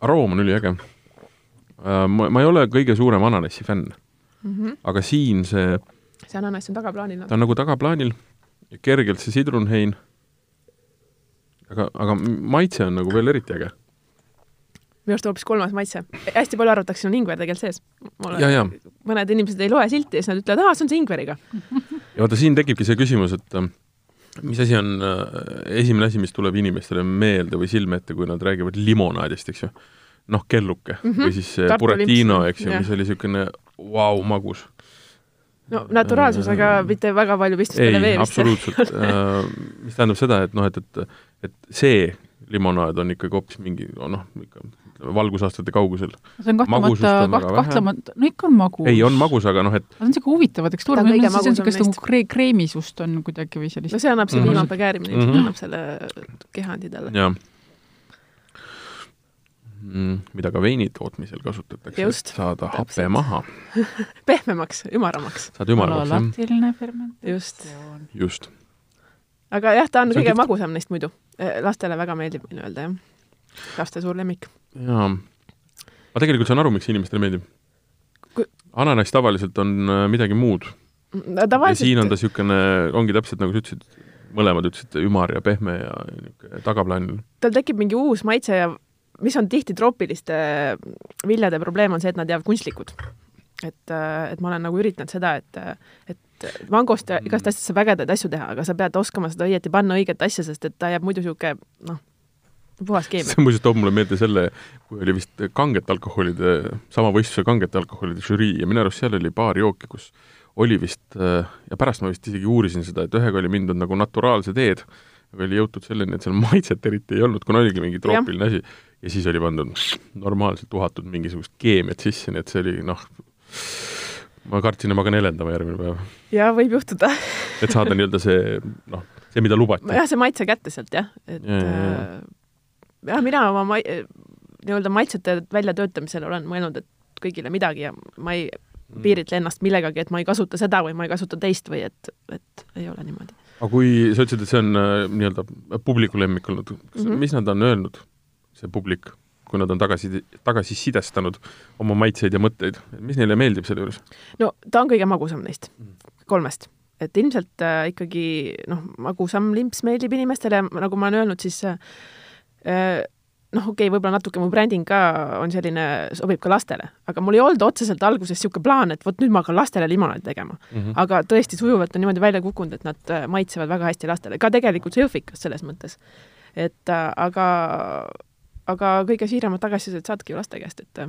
aroom on üliäge. Ma, ma ei ole kõige suurem ananassi fänn mm. -hmm. aga siin see, see ananass on tagaplaanil. ta on nagu tagaplaanil, kergelt see sidrunhein, aga, aga maitse on nagu veel eriti äge minu arust hoopis kolmas maitse. hästi palju arvatakse, on ingver tegelikult sees. mõned inimesed ei loe silti ja siis nad ütlevad, aa, see on see ingveriga. ja vaata, siin tekibki see küsimus, et äh, mis asi on äh, esimene asi, mis tuleb inimestele meelde või silme ette, kui nad räägivad limonaadist, eks ju? Noh, kelluke mm -hmm. või siis Buratino, eks ju, mis oli niisugune vau, magus. no naturaalsusega äh, mitte väga palju pistmist ei, vee vist absoluutselt äh, mis tähendab seda, et noh, et, et, et see limonaad on ikkagi hoopis mingi noh, ikka valgusaastate kaugusel. see on kahtlemata, kaht-, kahtlemata, no ikka on magus. ei, on magus, aga noh, et see on niisugune huvitav tekstuur, see on niisugust nagu kree-, kreemisust on kuidagi või sellist no see annab see mm -hmm. ilmselt mm -hmm. annab selle kehandi talle. jah mida ka veini tootmisel kasutatakse, et saada täpselt. hape maha pehmemaks, ümaramaks. saad ümaramaks, jah. laktiline fermentatsioon. just. just. aga jah, ta on, on kõige tiht... magusam neist muidu. Eh, lastele väga meeldib nii-öelda, jah. laste suur lemmik. jaa. ma tegelikult saan aru, miks inimestele meeldib Kui.... ananass tavaliselt on äh, midagi muud no,. Tavaliselt... ja siin on ta niisugune, ongi täpselt nagu sa ütlesid, mõlemad ütlesid, ümar ja pehme ja niisugune tagaplaanil. tal tekib mingi uus maitse ja mis on tihti troopiliste viljade probleem, on see, et nad jäävad kunstlikud. et, et ma olen nagu üritanud seda, et, et mangost ja igast asjast saab ägedaid asju teha, aga sa pead oskama seda õieti panna õiget asja, sest et ta jääb muidu niisugune noh, puhas keemia. see muuseas toob mulle meelde selle, kui oli vist kangete alkoholide, sama võistluse kangete alkoholide žürii ja minu arust seal oli paar jooki, kus oli vist, ja pärast ma vist isegi uurisin seda, et ühega oli mindud nagu naturaalse teed, aga oli jõutud selleni, et seal maitset eriti ei olnud, kuna oligi mingi troopiline asi ja siis oli pandud normaalselt uhatud mingisugust keemiat sisse, nii et see oli noh, ma kartsin, et ma hakkan helendama järgmine päev. jaa, võib juhtuda et saada nii-öelda see noh, see, mida lubati. jah, see maitse kätte sealt jah, et ja, ja, ja. Äh, jah, mina oma ma-, nii-öelda maitsete väljatöötamisel olen mõelnud, et kõigile midagi ja ma ei mm. piiritle ennast millegagi, et ma ei kasuta seda või ma ei kasuta teist või et, et ei ole niimoodi. Aga kui sa ütlesid, et see on äh, nii-öelda publiku lemmik olnud, mm -hmm. mis nad on öelnud? see publik, kui nad on tagasi, tagasisidestanud oma maitseid ja mõtteid, mis neile meeldib selle juures? no ta on kõige magusam neist kolmest, et ilmselt äh, ikkagi noh, magusam limps meeldib inimestele, nagu ma olen öelnud, siis äh, noh, okei okay,, võib-olla natuke mu bränding ka on selline, sobib ka lastele, aga mul ei olnud otseselt alguses niisugune plaan, et vot nüüd ma hakkan lastele limonaadi tegema mm. -hmm. aga tõesti sujuvalt on niimoodi välja kukkunud, et nad äh, maitsevad väga hästi lastele, ka tegelikult see jõhvikas selles mõttes. et äh, aga aga kõige siiramad tagasisidet saadki ju laste käest, et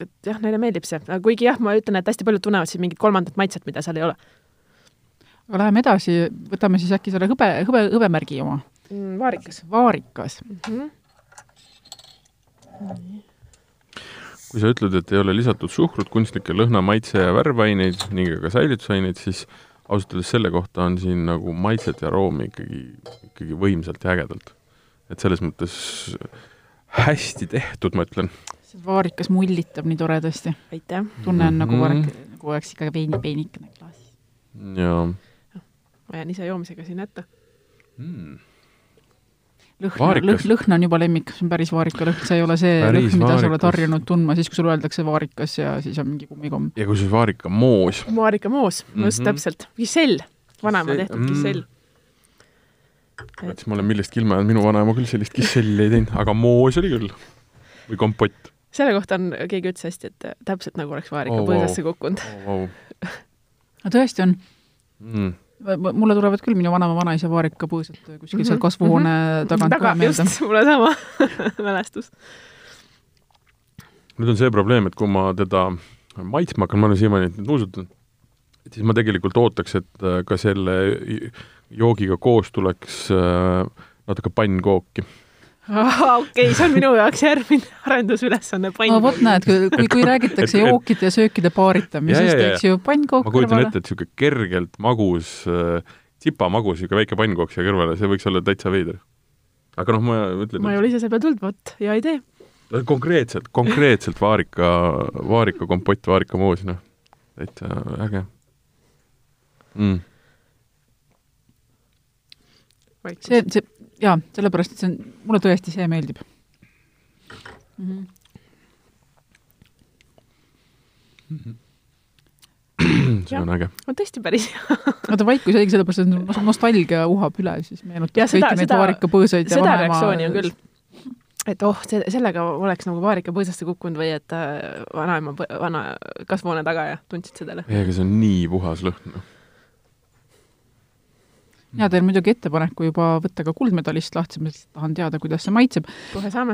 et jah, neile meeldib see, kuigi jah, ma ütlen, et hästi paljud tunnevad siin mingit kolmandat maitset, mida seal ei ole. aga läheme edasi, võtame siis äkki selle hõbe, hõbe, hõbemärgi oma mm,. vaarikas. vaarikas mm. -hmm. Kui sa ütled, et ei ole lisatud suhkrut, kunstlikke lõhna, maitse ja värvaineid ning ka säilitusaineid, siis ausalt öeldes selle kohta on siin nagu maitset ja aroomi ikkagi, ikkagi võimsalt ja ägedalt. et selles mõttes hästi tehtud, ma ütlen. see vaarikas mullitab nii toredasti. aitäh! tunne on nagu vaarik, nagu oleks ikka veinipeenikene klaasis. jaa. ma jään ise joomisega siin hätta mm.. Lõhn, lõhn, lõhn on juba lemmik, see on päris vaarika lõhn, see ei ole see päris lõhn, mida sa oled harjunud tundma siis, kui sulle öeldakse vaarikas ja siis on mingi kummikomm. ja kusjuures vaarikamoos. vaarikamoos, just mm -hmm. täpselt. kisell, vanaema tehtud mm -hmm. kisell et siis ma olen millestki ilma jäänud, minu vanaema küll sellist kisselli ei teinud, aga moos oli küll. või kompott. selle kohta on, keegi ütles hästi, et täpselt nagu oleks vaarika oh, põõsasse wow. kukkunud oh,. Wow. no tõesti on mm mulle tulevad küll minu vanaema vanaisa vaarikapõõsad kuskil mm -hmm. seal kasvuhoone mm -hmm. tagant Taga, ka meelde. just, mul on sama mälestus. nüüd on see probleem, et kui ma teda maitsma hakkan, ma olen siiamaani nuusutanud, et siis ma tegelikult ootaks, et ka selle joogiga koos tuleks äh, natuke pannkooki okei okay,, see on minu jaoks järgmine arendusülesanne, pann. no vot näed, kui, kui, kui räägitakse jookide ja söökide paaritamisest, eks ju, pannkook ma kujutan ette, et niisugune kergelt magus äh,, tsipamagus niisugune väike pannkook siia kõrvale, see võiks olla täitsa veider. aga noh, ma ütlen ma ei ole ise selle peale tulnud, vot, hea idee. konkreetselt, konkreetselt vaarika, vaarikakompott, vaarikamoos, noh, täitsa äge mm see, see, jaa, sellepärast, et see on, mulle tõesti see meeldib mm. -hmm. see on äge. on tõesti päris hea. vaata vaikus jäigi sellepärast, et nos- nostalgia uhab üle, siis meenutab seda- kõiki neid seda- vaarikapõõsaid ja seda vanaema reaktsiooni on küll. et oh, see, sellega oleks nagu vaarika põõsasse kukkunud või et äh, vanaema, vana kasvuhoone taga ja tundsid seda lõhna. ega see on nii puhas lõhn. noh. Ja teen muidugi ettepaneku juba võtta ka kuldmedalist lahti, ma lihtsalt tahan teada, kuidas see maitseb.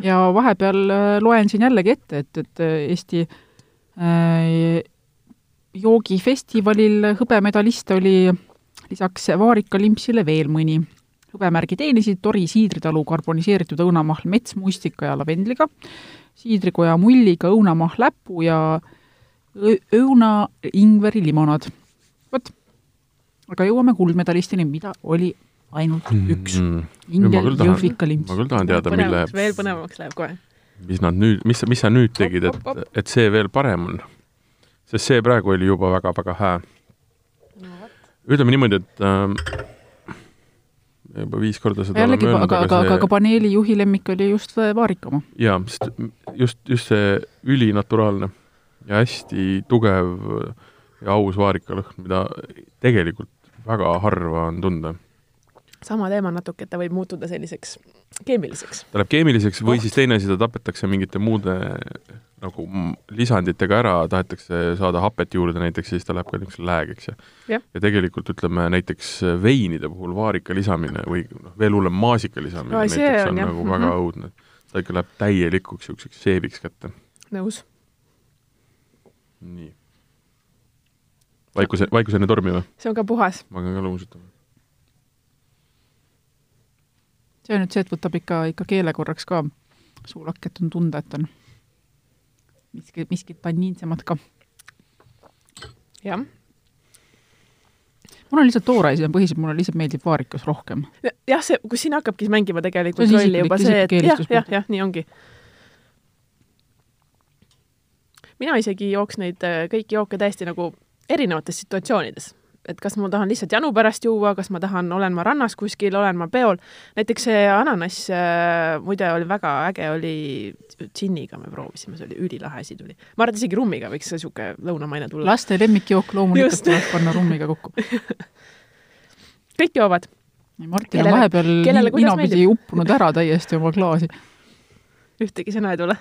ja vahepeal äh, loen siin jällegi ette, et, et äh, Eesti äh, joogifestivalil hõbemedaliste oli lisaks Vaarika limpsile veel mõni. hõbemärgi teenisid Tori siidritalu karboniseeritud õunamahl metsmustika ja lavendliga, siidrikoja mulliga õunamahl läpu ja õuna ingveri limonaad. vot, aga jõuame kuldmedalistini, mida oli ainult üks. mm.. India ma küll tahan- jõhvika ma limps. küll tahan teada, mille veel põnevamaks läheb kohe. mis nad nüüd, mis, mis sa nüüd tegid, et, et see veel parem on? sest see praegu oli juba väga-väga hää. ütleme niimoodi, et ähm, juba viis korda seda jällegi, aga, aga, aga aga paneeli juhi lemmik oli just Vaarika oma. see jaa, sest just, just see ülinaturaalne ja hästi tugev ja aus vaarikalõhn, mida tegelikult väga harva on tunda. sama teema natuke, et ta võib muutuda selliseks keemiliseks. ta läheb keemiliseks või Oht. siis teine asi, ta tapetakse mingite muude nagu lisanditega ära, tahetakse saada hapet juurde näiteks siis ta läheb ka niisuguseks läägeks ja ja tegelikult ütleme näiteks veinide puhul vaarika lisamine või noh, veel hullem maasika lisamine see näiteks on, on jah, nagu mhm. väga õudne. ta ikka läheb täielikuks niisuguseks seebiks kätte. nõus. nii. vaikuse, vaikus enne tormi või? see on ka puhas. ma hakkan ka lumus ütlema. see on nüüd see, et võtab ikka, ikka keele korraks ka suulak, et on tunda, et on miski, miskit tanniinsemat ka. jah. mul on lihtsalt toore asi on põhiliselt, mulle lihtsalt meeldib vaarikas rohkem. jah, see, kus siin hakkabki mängima tegelikult See on rolli juba see, et jah, jah, jah, nii ongi. mina isegi jooks neid äh, kõiki jooke täiesti nagu erinevates situatsioonides. et kas ma tahan lihtsalt janu pärast juua, kas ma tahan, olen ma rannas kuskil, olen ma peol. näiteks see ananass äh, muide oli väga äge, oli džinniga me proovisime, see oli ülilahe asi tuli. ma arvan, et isegi rummiga võiks niisugune lõunamaine tulla. laste lemmikjook loomulikult tuleb panna rummiga kokku. kõik joovad. Martin Kellele- on vahepeal kellele ninapidi uppunud ära täiesti oma klaasi. ühtegi sõna ei tule.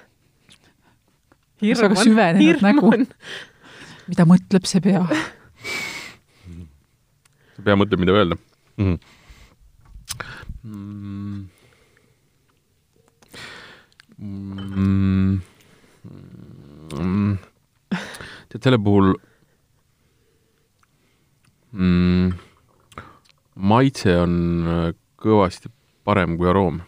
See väga süvenenud nägu. Mida mõtleb see pea? sa pea mõtled, mida öelda mm.. Mm. Mm. Mm. tead, selle puhul mm, maitse on äh, kõvasti parem kui aroom.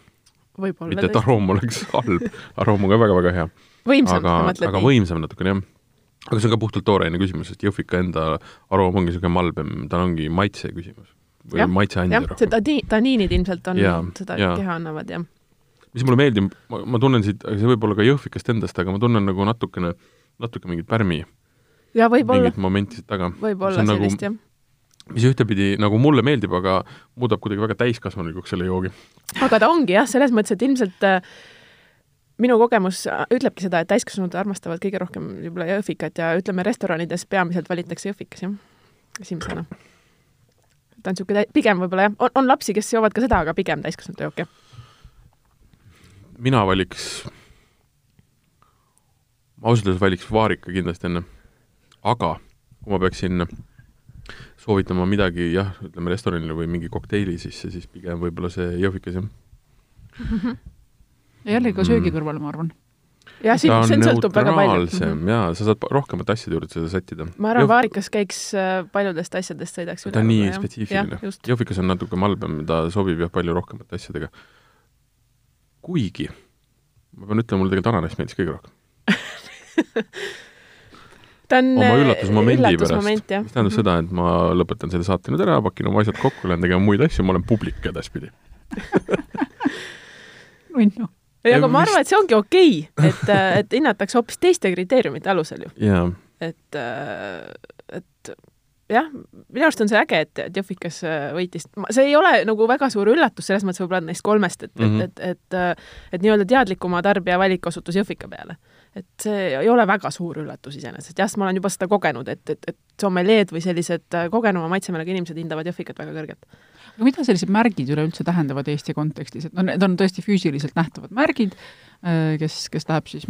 võib-olla mitte, et aroom oleks halb, aroom on ka väga-väga hea, võimsam, aga aga nii? võimsam natukene jah. Aga see on ka puhtalt tooraine küsimus, sest jõhvika enda aroom ongi niisugune malbem, tal ongi maitse küsimus või maitseandja jah, see rohkem. tani-, taniinid ilmselt on Jaa,, seda jaa. keha annavad, jah. mis mulle meeldib, ma tunnen siit, see võib olla ka jõhvikast endast, aga ma tunnen nagu natukene, natuke mingit pärmi ja võib-olla, mingit momenti siit taga. võib-olla nagu- sellist, jah. mis ühtepidi nagu mulle meeldib, aga muudab kuidagi väga täiskasvanulikuks selle joogi. aga ta ongi jah, selles mõttes, et ilmselt äh, minu kogemus äh, ütlebki seda, et täiskasvanud armastavad kõige rohkem võib-olla jõhvikat ja ütleme, restoranides peamiselt valitakse jõhvikas, jah, esimesena. ta on niisugune, pigem võib-olla jah, on, on lapsi, kes joovad ka seda, aga pigem täiskasvanute jook, jah. mina valiks, ma ausalt öeldes valiks vaarika kindlasti enne. aga kui ma peaksin soovitama midagi jah, ütleme restoranile või mingi kokteili sisse, siis pigem võib-olla see jõhvikas jah. ja jällegi ka Mm. söögi kõrval, ma arvan. jah, siin, see on sõltub väga palju. neutraalsem jaa, sa saad rohkemate asjade juurde seda sättida. ma arvan, vaarikas käiks äh, paljudest asjadest sõidaks üle. ta on nii spetsiifiline. just, jõhvikas on natuke malbem, ta sobib jah palju rohkemate asjadega. kuigi ma pean ütlema, mulle tegelikult ananass meeldis kõige rohkem. ta on oma äh, üllatusmomendi pärast, üllatusmoment, jah. mis tähendab seda, et ma lõpetan selle saate nüüd ära, pakin oma asjad kokku, lähen tegema muid asju, ma olen publik edaspidi. nunnu. ei, aga ma arvan, et see ongi okei okay,, et, et hinnatakse hoopis teiste kriteeriumite alusel ju, jaa, et, et jah, minu arust on see äge, et, Jõhvikas äh, võitis. see ei ole nagu väga suur üllatus selles mõttes võib-olla neist kolmest, et mm, -hmm. et, et, et, et, et nii-öelda teadlikuma tarbija valik osutus Jõhvika peale. et see ei ole väga suur üllatus iseenesest, jah, ma olen juba seda kogenud, et, et, et sommeleed või sellised kogenuma maitsemeelega inimesed hindavad Jõhvikat väga kõrgelt aga mida sellised märgid üleüldse tähendavad Eesti kontekstis, et no need on tõesti füüsiliselt nähtavad märgid, Äh, kes, kes läheb siis,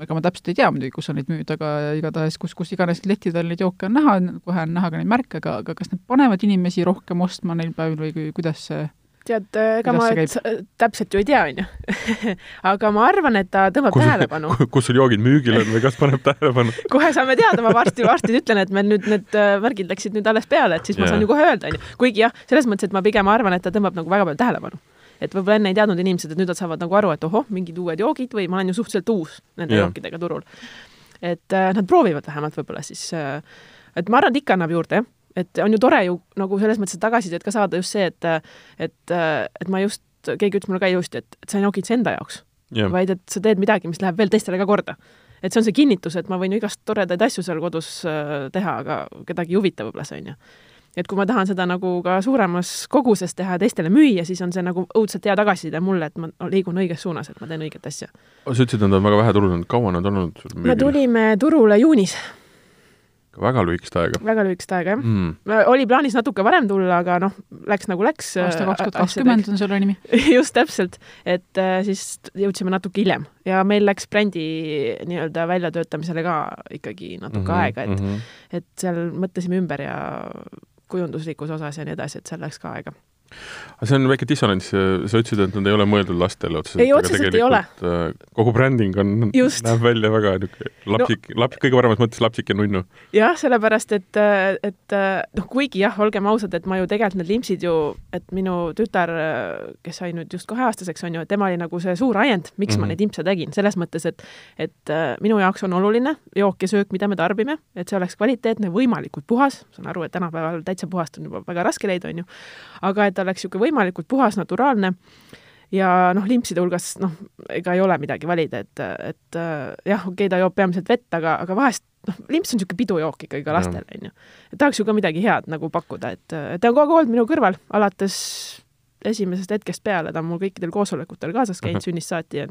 ega ma täpselt ei tea muidugi, kus on neid müüd, aga igatahes kus, kus iganes lettidel neid jooke on näha, kohe on näha ka neid märke, aga, aga kas need panevad inimesi rohkem ostma neil päevil või kuidas see tead, ega ma täpselt ju ei tea, onju. aga ma arvan, et ta tõmbab kus, tähelepanu. kus sul joogid müügil on või kas paneb tähelepanu kohe saame teada, ma varsti, varsti ütlen, et meil nüüd need äh, värgid läksid nüüd alles peale, et siis yeah. ma saan ju kohe öelda, onju. kuigi jah, selles mõttes, et ma pigem arvan, et ta tõmbab nagu väga palju tähelepanu et võib-olla enne ei teadnud inimesed, et nüüd nad saavad nagu aru, et ohoh, mingid uued joogid või ma olen ju suhteliselt uus nende yeah. jookidega turul. et äh, nad proovivad vähemalt võib-olla siis äh,, et ma arvan, et ikka annab juurde, jah. Et on ju tore ju nagu selles mõttes tagasisidet ka saada just see, et, et, et ma just, keegi ütles mulle ka ilusti, et, et sa ei joogid enda jaoks yeah., vaid et sa teed midagi, mis läheb veel teistele ka korda et see on see kinnitus, et ma võin ju igast toredaid asju seal kodus äh, teha, aga kedagi ei huvita võib-olla see, on ju et kui ma tahan seda nagu ka suuremas koguses teha ja teistele müüa, siis on see nagu õudselt hea tagasiside mulle, et ma liigun õiges suunas, et ma teen õiget asja. sa ütlesid, et nad on väga vähe turul olnud, kaua nad on olnud sul müügil? me tulime turule juunis. Väga lühikest aega. väga lühikest aega, jah mm.. oli plaanis natuke varem tulla, aga noh, läks nagu läks. aasta kaks tuhat kakskümmend on selle nimi just täpselt, et äh, siis jõudsime natuke hiljem ja meil läks brändi nii-öelda väljatöötamisele ka ikkagi natuke mm -hmm, aega, et mm, -hmm. et seal mõtlesime ümber ja kujunduslikus osas ja nii edasi, et seal läks ka aega aga see on väike dissonants, sa ütlesid, et nad ei ole mõeldud lastele otseselt. ei, otseselt ei ole. Äh, kogu bränding on, näeb välja väga niisugune lapsik no,, laps, kõige paremas mõttes lapsik ja nunnu. jah, sellepärast et, et noh, kuigi jah, olgem ausad, et ma ju tegelikult need limpsid ju, et minu tütar, kes sai nüüd just kaheaastaseks, on ju, et tema oli nagu see suur ajend, miks mm -hmm. ma mhm. neid limpse tegin, selles mõttes, et et äh, minu jaoks on oluline jook ja söök, mida me tarbime, et see oleks kvaliteetne, võimalikult puhas, saan aru, et tänapäeval täitsa puhast on juba väga raske leida, on ju, aga et ta oleks niisugune võimalikult puhas, naturaalne ja noh, limpside hulgas noh, ega ei ole midagi valida, et, et jah, okei okay,, ta joob peamiselt vett, aga, aga vahest noh, limps on niisugune pidujook ikkagi ka lastele, on ju. et tahaks ju ka midagi head nagu pakkuda, et, ta on kogu aeg olnud minu kõrval, alates esimesest hetkest peale, ta on mul kõikidel koosolekutel kaasas käinud sünnist saati ja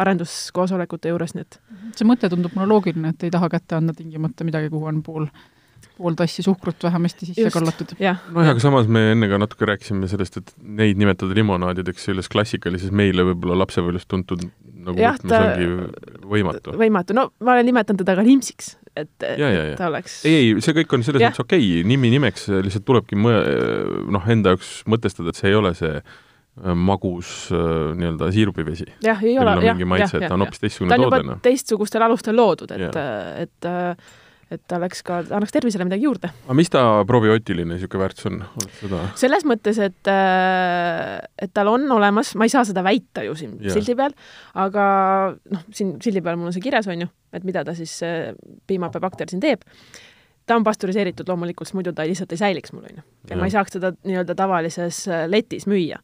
arenduskoosolekute juures, nii et see mõte tundub mulle loogiline, et ei taha kätte anda tingimata midagi, kuhu on pool pool tassi suhkrut vähemasti sisse Just, kallatud. nojah, aga samas me enne ka natuke rääkisime sellest, et neid nimetada limonaadideks selles klassikalises meile võib-olla lapsepõlvest tuntud nagu jah, ta ongi võimatu. võimatu, no ma olen nimetanud teda ka limpsiks, et, et ta oleks ei, ei, see kõik on selles mõttes okei okay., nimi nimeks, lihtsalt tulebki mõ-, noh, enda jaoks mõtestada, et see ei ole see äh, magus äh, nii-öelda siirupivesi. jah, ei ole, jah, jah, jah. ta on hoopis teistsugune toode. teistsugustel alustel loodud, et, et, et ta oleks ka, annaks tervisele midagi juurde. aga mis ta probiootiline niisugune väärtus on, oled seda? selles mõttes, et, äh, et tal on olemas, ma ei saa seda väita ju siin yeah. sildi peal, aga noh, siin sildi peal mul on see kirjas, on ju, et mida ta siis, piimhappebakter siin teeb ta on pastöriseeritud loomulikult, muidu ta lihtsalt ei säiliks mul, on ju. ja ma ei saaks teda nii-öelda tavalises äh, letis müüa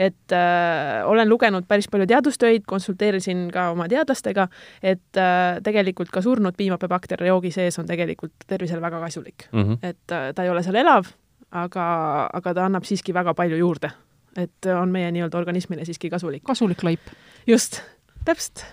et äh, olen lugenud päris palju teadustöid, konsulteerisin ka oma teadlastega, et äh, tegelikult ka surnud piimhappebakter joogi sees on tegelikult tervisele väga kasulik mm. -hmm. et äh, ta ei ole seal elav, aga, aga ta annab siiski väga palju juurde. et on meie nii-öelda organismile siiski kasulik. kasulik laip. just, täpselt.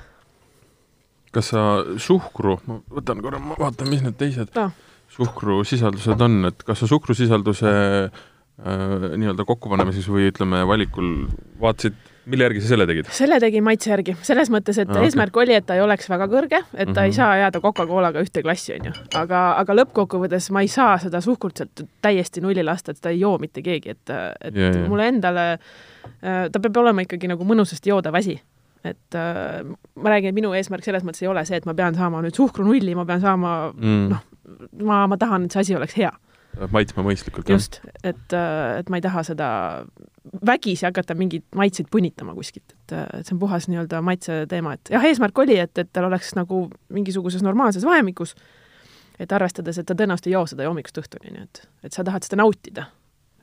kas sa suhkru, ma võtan korra, ma vaatan, mis need teised no. suhkrusisaldused on, et kas sa suhkrusisalduse äh, Äh, nii-öelda kokkupanemises või ütleme, valikul vaatasid, mille järgi sa selle tegid? selle tegin maitse järgi, selles mõttes, et ah, eesmärk okay. oli, et ta ei oleks väga kõrge, et ta mm -hmm. ei mhm. saa jääda Coca-Colaga ühte klassi, onju. aga, aga lõppkokkuvõttes ma ei saa seda suhkrut sealt täiesti nulli lasta, et seda ei joo mitte keegi, et, et yeah, yeah. mulle endale, äh, ta peab olema ikkagi nagu mõnusasti joodav asi et äh, ma räägin, et minu eesmärk selles mõttes ei ole see, et ma pean saama nüüd suhkru nulli, ma pean saama mm. noh, ma, ma tahan, et see asi oleks hea maitsma mõistlikult. just, et, äh, et ma ei taha seda vägisi hakata mingeid maitseid punnitama kuskilt, et, äh, et see on puhas nii-öelda maitse teema, et jah, eesmärk oli, et, et tal oleks nagu mingisuguses normaalses vahemikus, et arvestades, et ta tõenäoliselt ei joo seda hommikust õhtuni, nii et, et sa tahad seda nautida.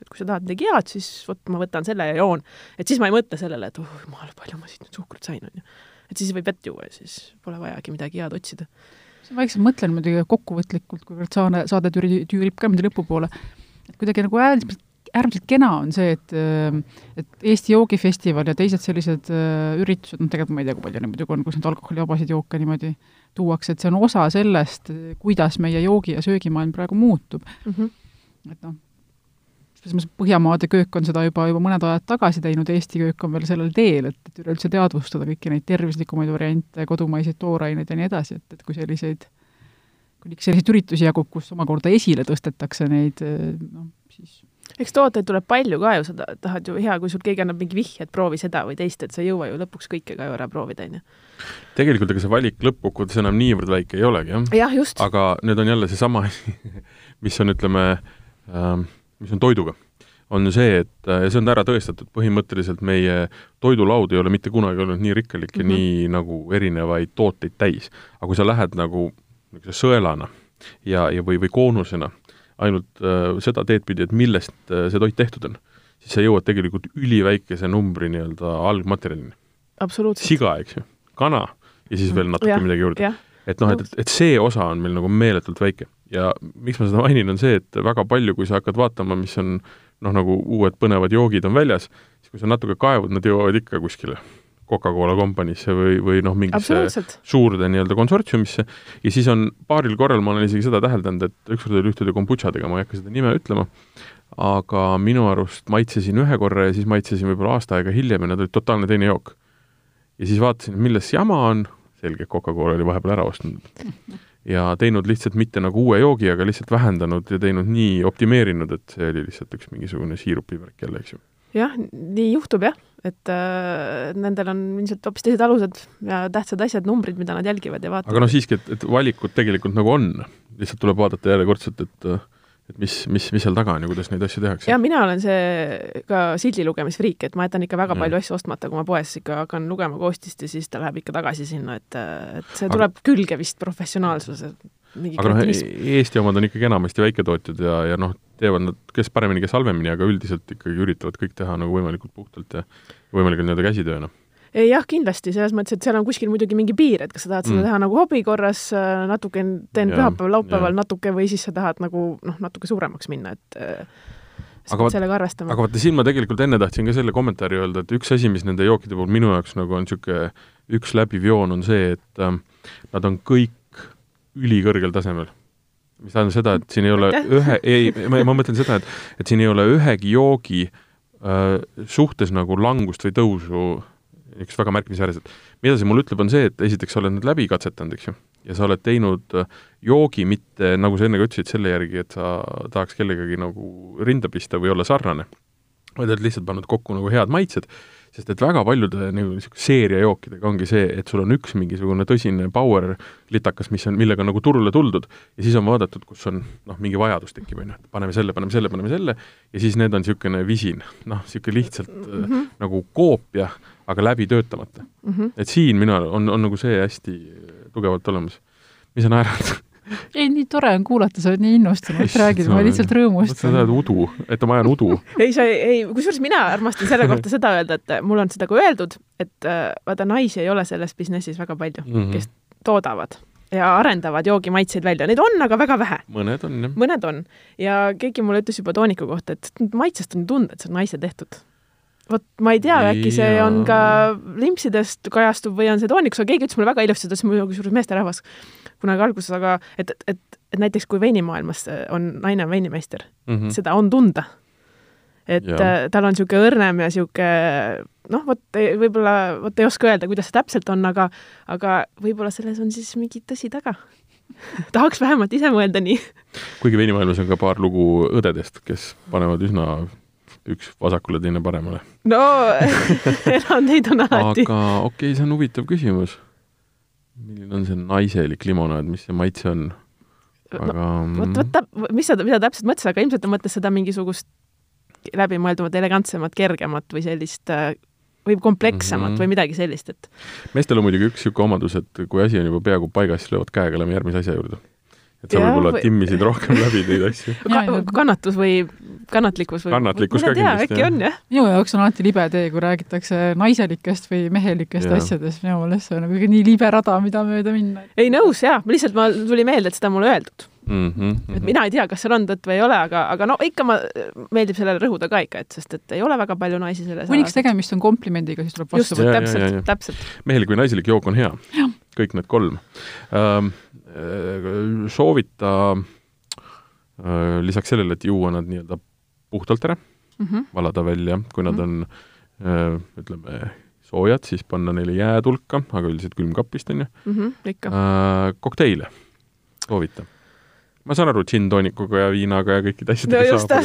et kui sa tahad midagi head, siis vot ma võtan selle ja joon. et siis ma ei mõtle sellele, et oh jumal, palju ma siit nüüd suhkrut sain, on ju. et siis võib vett juua ja siis pole vajagi midagi head otsida vaikselt mõtlen muidugi kokkuvõtlikult, kuivõrd saane, saade tüüri, tüürib ka niimoodi lõpupoole, et kuidagi nagu äärmiselt, äärmiselt kena on see, et et Eesti joogifestival ja teised sellised äh, üritused, noh tegelikult ma ei tea, kui palju neid muidugi on, kus neid alkoholivabasid jooke niimoodi tuuakse, et see on osa sellest, kuidas meie joogi- ja söögimaailm praegu muutub mm. -hmm. et noh, selles mõttes Põhjamaade köök on seda juba, juba mõned ajad tagasi teinud, Eesti köök on veel sellel teel, et, et üleüldse teadvustada kõiki neid tervislikumaid variante, kodumaiseid tooraineid ja nii edasi, et, et kui selliseid, kui selliseid üritusi jagub, kus omakorda esile tõstetakse neid, noh, siis eks tooteid tuleb palju ka ju, sa tahad ju hea, kui sul keegi annab mingi vihje, et proovi seda või teist, et sa ei jõua ju lõpuks kõike ka ju ära proovida, on ju. tegelikult ega see valik lõppkokkuvõttes enam niivõrd väike ei olegi, jah. jah, just. aga nüüd on jälle seesama asi, mis on, ütleme ähm,, mis on toiduga, on see, et ja see on ära tõestatud, põhimõtteliselt meie toidulaud ei ole mitte kunagi olnud nii rikkalik ja mm -hmm. nii nagu erinevaid tooteid täis. aga kui sa lähed nagu niisuguse sõelana ja, ja või, või koonusena ainult äh, seda teed pidi, et millest äh, see toit tehtud on, siis sa jõuad tegelikult üliväikese numbri nii-öelda algmaterjalini. siga, eks ju, kana ja siis veel natuke ja, midagi juurde. et noh, et, et see osa on meil nagu meeletult väike ja miks ma seda mainin, on see, et väga palju, kui sa hakkad vaatama, mis on noh, nagu uued põnevad joogid on väljas, siis kui sa natuke kaevud, nad jõuavad ikka kuskile Coca-Cola kompaniisse või, või noh, mingisse suurde nii-öelda konsortsiumisse. Ja siis on paaril korral, ma olen isegi seda täheldanud, et ükskord oli ühtede kombutšadega, ma ei hakka seda nime ütlema, aga minu arust maitsesin ühe korra ja siis maitsesin võib-olla aasta aega hiljem ja nad olid totaalne teine jook. ja siis vaatasin, milles jama on, selge, Coca-Cola oli vahepeal ära ostnud ja teinud lihtsalt mitte nagu uue joogi, aga lihtsalt vähendanud ja teinud nii, optimeerinud, et see oli lihtsalt üks mingisugune siirupivärk jälle, eks ju. jah, nii juhtub jah, et äh, nendel on ilmselt hoopis teised alused ja tähtsad asjad, numbrid, mida nad jälgivad ja vaatavad. aga noh, siiski, et, et valikud tegelikult nagu on, lihtsalt tuleb vaadata järjekordselt, et äh, et mis, mis, mis seal taga on ja kuidas neid asju tehakse? ja mina olen see ka sildi lugemisfriik, et ma jätan ikka väga mm. palju asju ostmata, kui ma poes ikka hakkan lugema koostist ja siis ta läheb ikka tagasi sinna, et, et see tuleb aga... külge vist professionaalsuse aga noh, Eesti omad on ikkagi enamasti väiketootjad ja, ja noh, teevad nad kes paremini, kes halvemini, aga üldiselt ikkagi üritavad kõik teha nagu võimalikult puhtalt ja võimalikult nii-öelda käsitööna jah, kindlasti, selles mõttes, et seal on kuskil muidugi mingi piir, et kas sa tahad seda mm. teha nagu hobi korras, äh, natuke teen pühapäeval, laupäeval natuke või siis sa tahad nagu noh, natuke suuremaks minna, et äh, sa pead sellega arvestama. aga vaata, siin ma tegelikult enne tahtsin ka selle kommentaari öelda, et üks asi, mis nende jookide puhul minu jaoks nagu on niisugune üks läbiv joon, on see, et äh, nad on kõik ülikõrgel tasemel mis tähendab seda, et siin ei ole ühe, ei, ma, ma mõtlen seda, et, et siin ei ole ühegi joogi äh, suhtes nagu langust või tõusu üks väga märkimisväärselt. mida see mulle ütleb, on see, et esiteks sa oled need läbi katsetanud, eks ju, ja sa oled teinud äh, joogi mitte, nagu sa enne ka ütlesid, selle järgi, et sa tahaks kellegagi nagu rinda pista või olla sarnane, vaid oled lihtsalt pannud kokku nagu head maitsed sest et väga paljude nagu niisuguse seeriajookidega ongi see, et sul on üks mingisugune tõsine power litakas, mis on, millega on nagu turule tuldud ja siis on vaadatud, kus on noh, mingi vajadus tekib, on ju, et paneme selle, paneme selle, paneme selle ja siis need on niisugune visin, noh, niisugune lihtsalt mm -hmm. nagu koopia, aga läbi töötamata mm. -hmm. et siin minu arvates on, on nagu see hästi tugevalt olemas. mis sa naerad ei, nii tore on kuulata, sa oled nii innustunud, räägid, ma lihtsalt rõõmustan. sa tahad udu, et ma ajan udu. ei, sa ei, ei, kusjuures mina armastan selle kohta seda öelda, et mul on seda ka öeldud, et äh, vaata, naisi ei ole selles businessis väga palju mm, -hmm. kes toodavad ja arendavad joogimaitseid välja, neid on aga väga vähe. mõned on, jah. mõned on. ja keegi mulle ütles juba tooniku kohta, et maitsest on tunda, et see on naise tehtud vot ma ei tea, äkki see on ka limpsidest kajastub või on see toonikus, aga keegi ütles mulle väga ilusti, ta ütles mulle kusjuures meesterahvas kunagi alguses, aga et, et, et näiteks kui veinimaailmas on naine on veinimeister mm, -hmm. seda on tunda. et ja. Äh, tal on niisugune õrnem ja niisugune noh, vot võib-olla, vot ei oska öelda, kuidas see täpselt on, aga aga võib-olla selles on siis mingi tõsi taga tahaks vähemalt ise mõelda nii. kuigi veinimaailmas on ka paar lugu õdedest, kes panevad üsna üks vasakule, teine paremale. no erandeid on alati. aga okei okay,, see on huvitav küsimus. milline on see naiselik limonaad, mis see maitse on? aga no, vot, vot ta, mis sa, mida täpselt mõtles, aga ilmselt ta mõtles seda mingisugust läbimõeldumat, elegantsemat, kergemat või sellist äh, või komplekssemat mm -hmm. või midagi sellist, et meestel on muidugi üks niisugune omadus, et kui asi on juba peaaegu paigas, siis löövad käega, lähme järgmise asja juurde et sa võib-olla või... timmisid rohkem läbi neid asju Ka. kannatus või kannatlikkus või Kannatlikkus ka tea, kindlasti, äkki jah. on jah. minu jaoks on alati libe tee, kui räägitakse naiselikest või mehelikest Jaa. asjadest, minu meelest see on nagu nii libe rada, mida mööda minna. ei nõus jaa, lihtsalt mul tuli meelde, et seda mulle öeldud. mm. -hmm. et mina ei tea, kas seal on tõtt või ei ole, aga, aga no ikka ma, meeldib sellele rõhuda ka ikka, et sest et ei ole väga palju naisi selles kuniks tegemist on komplimendiga, siis tuleb vastu Ja, ja, võtta. ja, ja. täpselt, täpselt. mehelik või naiselik jook on hea. kõik need kolm ähm,. soovita äh, lisaks sellele, et juua nad nii-öelda puhtalt ära, Mm -hmm. valada välja, kui nad Mhm. on äh, ütleme, soojad, siis panna neile jäätulka, aga üldiselt külmkapist, on ju Mm -hmm, ikka. äh,. kokteile soovita. ma saan aru, džinn-toonikuga ja viinaga ja kõikide no asjadega just saab,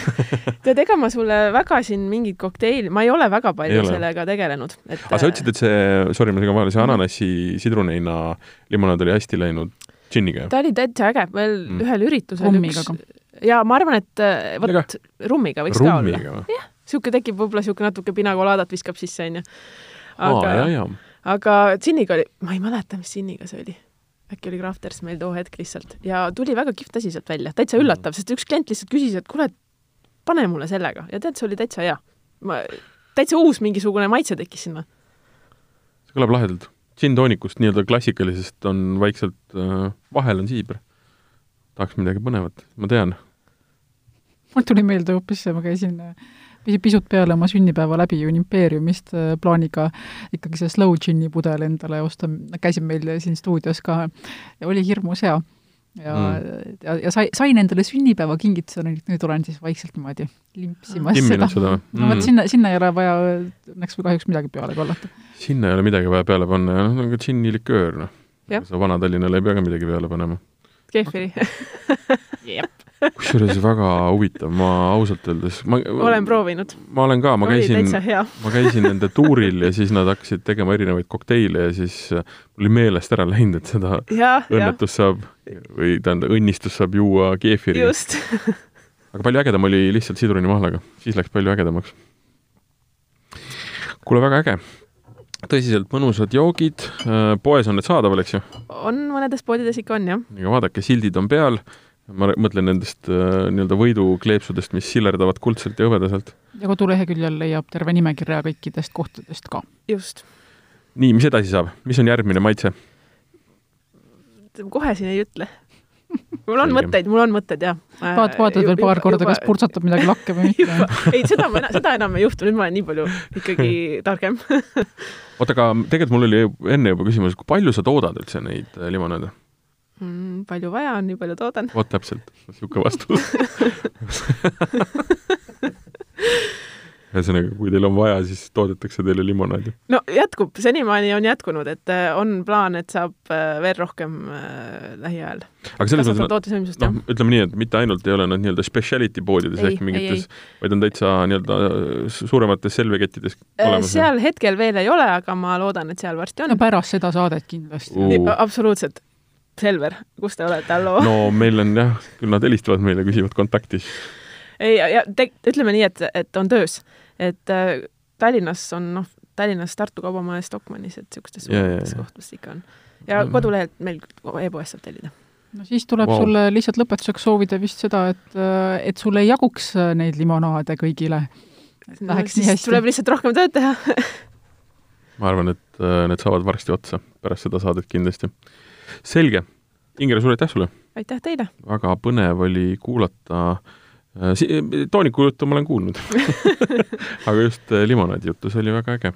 tead, ega ma sulle väga siin mingit kokteili, ma ei ole väga Ei palju ole. sellega tegelenud, et aga sa ütlesid, et see, sorry, ma segan vahele, see ananassi sidruneina limonaad oli hästi läinud džinniga, ta oli täitsa äge, veel Mm. mm. ühel üritusel Rummiga üks. Ja ma arvan, et äh, vot rummiga võiks ka olla. rummiga või? niisugune tekib võib-olla niisugune natuke pinakoladat viskab sisse, onju. aga, aga džinniga oli, ma ei mäleta, mis džinniga see oli. äkki oli Crafters meil too hetk lihtsalt ja tuli väga kihvt asi sealt välja, täitsa Mm. üllatav, sest üks klient lihtsalt küsis, et kuule, pane mulle sellega ja tead, see oli täitsa hea. ma, täitsa uus mingisugune maitse tekkis sinna. see kõlab lahedalt. džinn-toonikust nii-öelda klassikalisest on vaikselt äh,, vahel on siiber. tahaks midagi põnevat, ma tean. Mul tuli meelde hoopis see, ma käisin äh, pis- pisut peale oma sünnipäeva läbi ju Impeeriumist äh, plaaniga ikkagi see slow džinni pudel endale osta, käisin meil siin stuudios ka ja oli hirmus hea. ja mm., ja, ja sai, sain endale sünnipäeva kingitusena, nüüd olen siis vaikselt niimoodi limpsimas seda timminud. seda või no vot, sinna, sinna ei ole vaja õnneks või kahjuks midagi peale kallata. sinna ei ole midagi vaja peale panna ja noh, nagu džinni-liköör, noh. Jah. sa Vana-Tallinnale ei pea ka midagi peale panema. Kefiri. Kusjuures väga huvitav, ma ausalt öeldes, ma olen proovinud. ma olen ka, ma käisin, ma käisin nende tuuril ja siis nad hakkasid tegema erinevaid kokteile ja siis äh, oli meelest ära läinud, et seda jah, õnnetust saab või tähendab, õnnistust saab juua keefiriga. just. aga palju ägedam oli lihtsalt sidrunimahlaga, siis läks palju ägedamaks. kuule, väga äge. tõsiselt mõnusad joogid, poes on need saadaval, eks ju? on mõnedes poodides ikka on jah. vaadake, sildid on peal, ma mõtlen nendest äh, nii-öelda võidukleepsudest, mis sillerdavad kuldselt ja hõbedaselt. ja koduleheküljel leiab terve nimekirja kõikidest kohtadest ka. just. nii, mis edasi saab, mis on järgmine maitse? kohe siin ei ütle. mul on mõtteid, mul on mõtted jah. vaat-, vaatad veel paar korda, kas purtsatab midagi lakke või mitte. ei, seda ma, seda enam ei juhtu, nüüd ma olen nii palju ikkagi targem. oota, aga tegelikult mul oli enne juba küsimus, kui palju sa toodad üldse neid äh, limonaade? Mm, palju vaja on, nii palju toodan. vot täpselt, niisugune vastus. ühesõnaga, kui teil on vaja, siis toodetakse teile limonaadi. no jätkub, senimaani on jätkunud, et äh, on plaan, et saab äh, veel rohkem äh, lähiajal. aga selles mõttes, noh, ütleme nii, et mitte ainult ei ole nad nii-öelda speciality poodides ehk mingites, vaid on täitsa nii-öelda suuremates selvekettides Äh, olemas. seal hetkel veel ei ole, aga ma loodan, et seal varsti on no. pärast seda saadet kindlasti U- Nii, absoluutselt. Selver, kus te olete, halloo no.? no meil on jah, küll nad helistavad meile, küsivad kontakti. ei, ja, te, ütleme nii, et, et on töös, et äh, Tallinnas on noh, Tallinnas Tartu Kaubamajas, Stockmannis, et niisugustes ja. kohtades ikka on. ja Mm. kodulehelt meil e-poest saab tellida. no siis tuleb wow. sulle lihtsalt lõpetuseks soovida vist seda, et, et sul ei jaguks neid limonaade kõigile. No, Läheks nii siis hästi. tuleb lihtsalt rohkem tööd teha. ma arvan, et äh, need saavad varsti otsa, pärast seda saadet kindlasti. selge. Ingrid, suur aitäh sulle, aitäh teile. väga põnev oli kuulata äh, si- tooniku juttu ma olen kuulnud aga just äh, limonaadi juttu, see oli väga äge.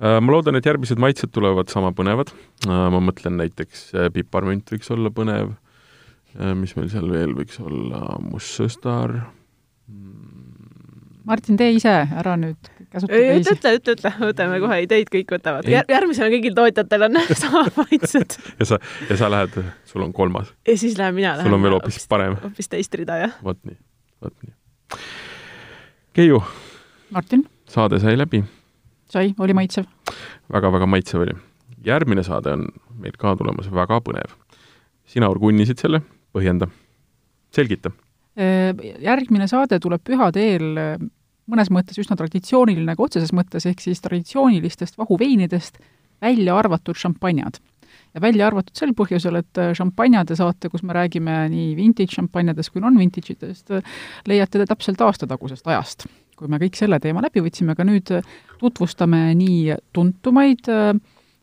ma loodan, et järgmised maitsed tulevad sama põnevad. ma mõtlen näiteks äh, piparmünt võiks olla põnev. mis meil seal veel võiks olla, mustsõstar. Martin, tee ise ära nüüd, käsuta ütle, teisi. ütle, ütle, ütle, võtame kohe ideid, kõik võtavad. Ei. järgmisena kõigil tootjatel on samad maitsed ja sa, ja sa lähed, sul on kolmas, ja siis lähen mina. sul on veel hoopis parem, hoopis teist rida, jah. vot nii, vot nii. Keiu, Martin, saade sai läbi sai, oli maitsev? väga-väga maitsev oli. järgmine saade on meil ka tulemas väga põnev. sina orgunnisid selle, põhjenda, selgita. järgmine saade tuleb pühade eel äh, mõnes mõttes üsna traditsiooniline ka otseses mõttes, ehk siis traditsioonilistest vahuveinidest välja arvatud šampanjad. ja välja arvatud sel põhjusel, et šampanjade saate, kus me räägime nii vintage šampanjadest kui non-vintage itest, leiate te täpselt aastatagusest ajast. kui me kõik selle teema läbi võtsime, aga nüüd tutvustame nii tuntumaid äh,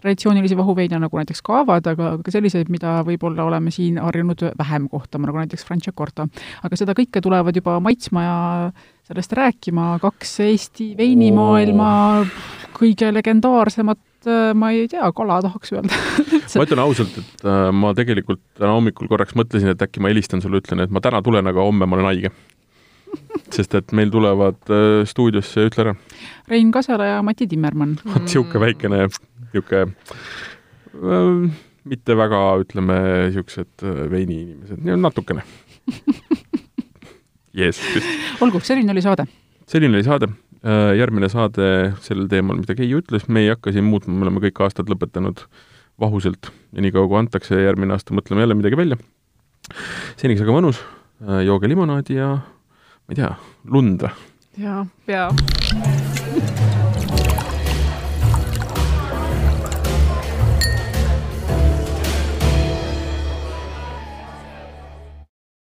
traditsioonilisi vahuveine, nagu näiteks kaavad, aga ka selliseid, mida võib-olla oleme siin harjunud vähem kohtama, nagu näiteks Franciacorta. aga seda kõike tulevad juba maitsma ja sellest rääkima kaks Eesti veinimaailma kõige legendaarsemat ma ei tea, kala tahaks öelda. Ma ütlen ausalt, et äh, ma tegelikult täna hommikul korraks mõtlesin, et äkki ma helistan sulle, ütlen, et ma täna tulen, aga homme ma olen haige sest et meil tulevad äh, stuudiosse, ütle ära. Rein Kasala ja Mati Timmermann. vot niisugune väikene niisugune äh, mitte väga, ütleme, niisugused äh, veiniinimesed, natukene Jeesus Kristus. olgu, selline oli saade. selline oli saade. Äh, järgmine saade sellel teemal, mida Keiu ütles, me ei hakka siin muutma, me oleme kõik aastad lõpetanud vahuselt ja niikaua, kui antakse, järgmine aasta mõtleme jälle midagi välja. seniks aga mõnus, jooge limonaadi ja ma ei tea, lund või? jaa, pea.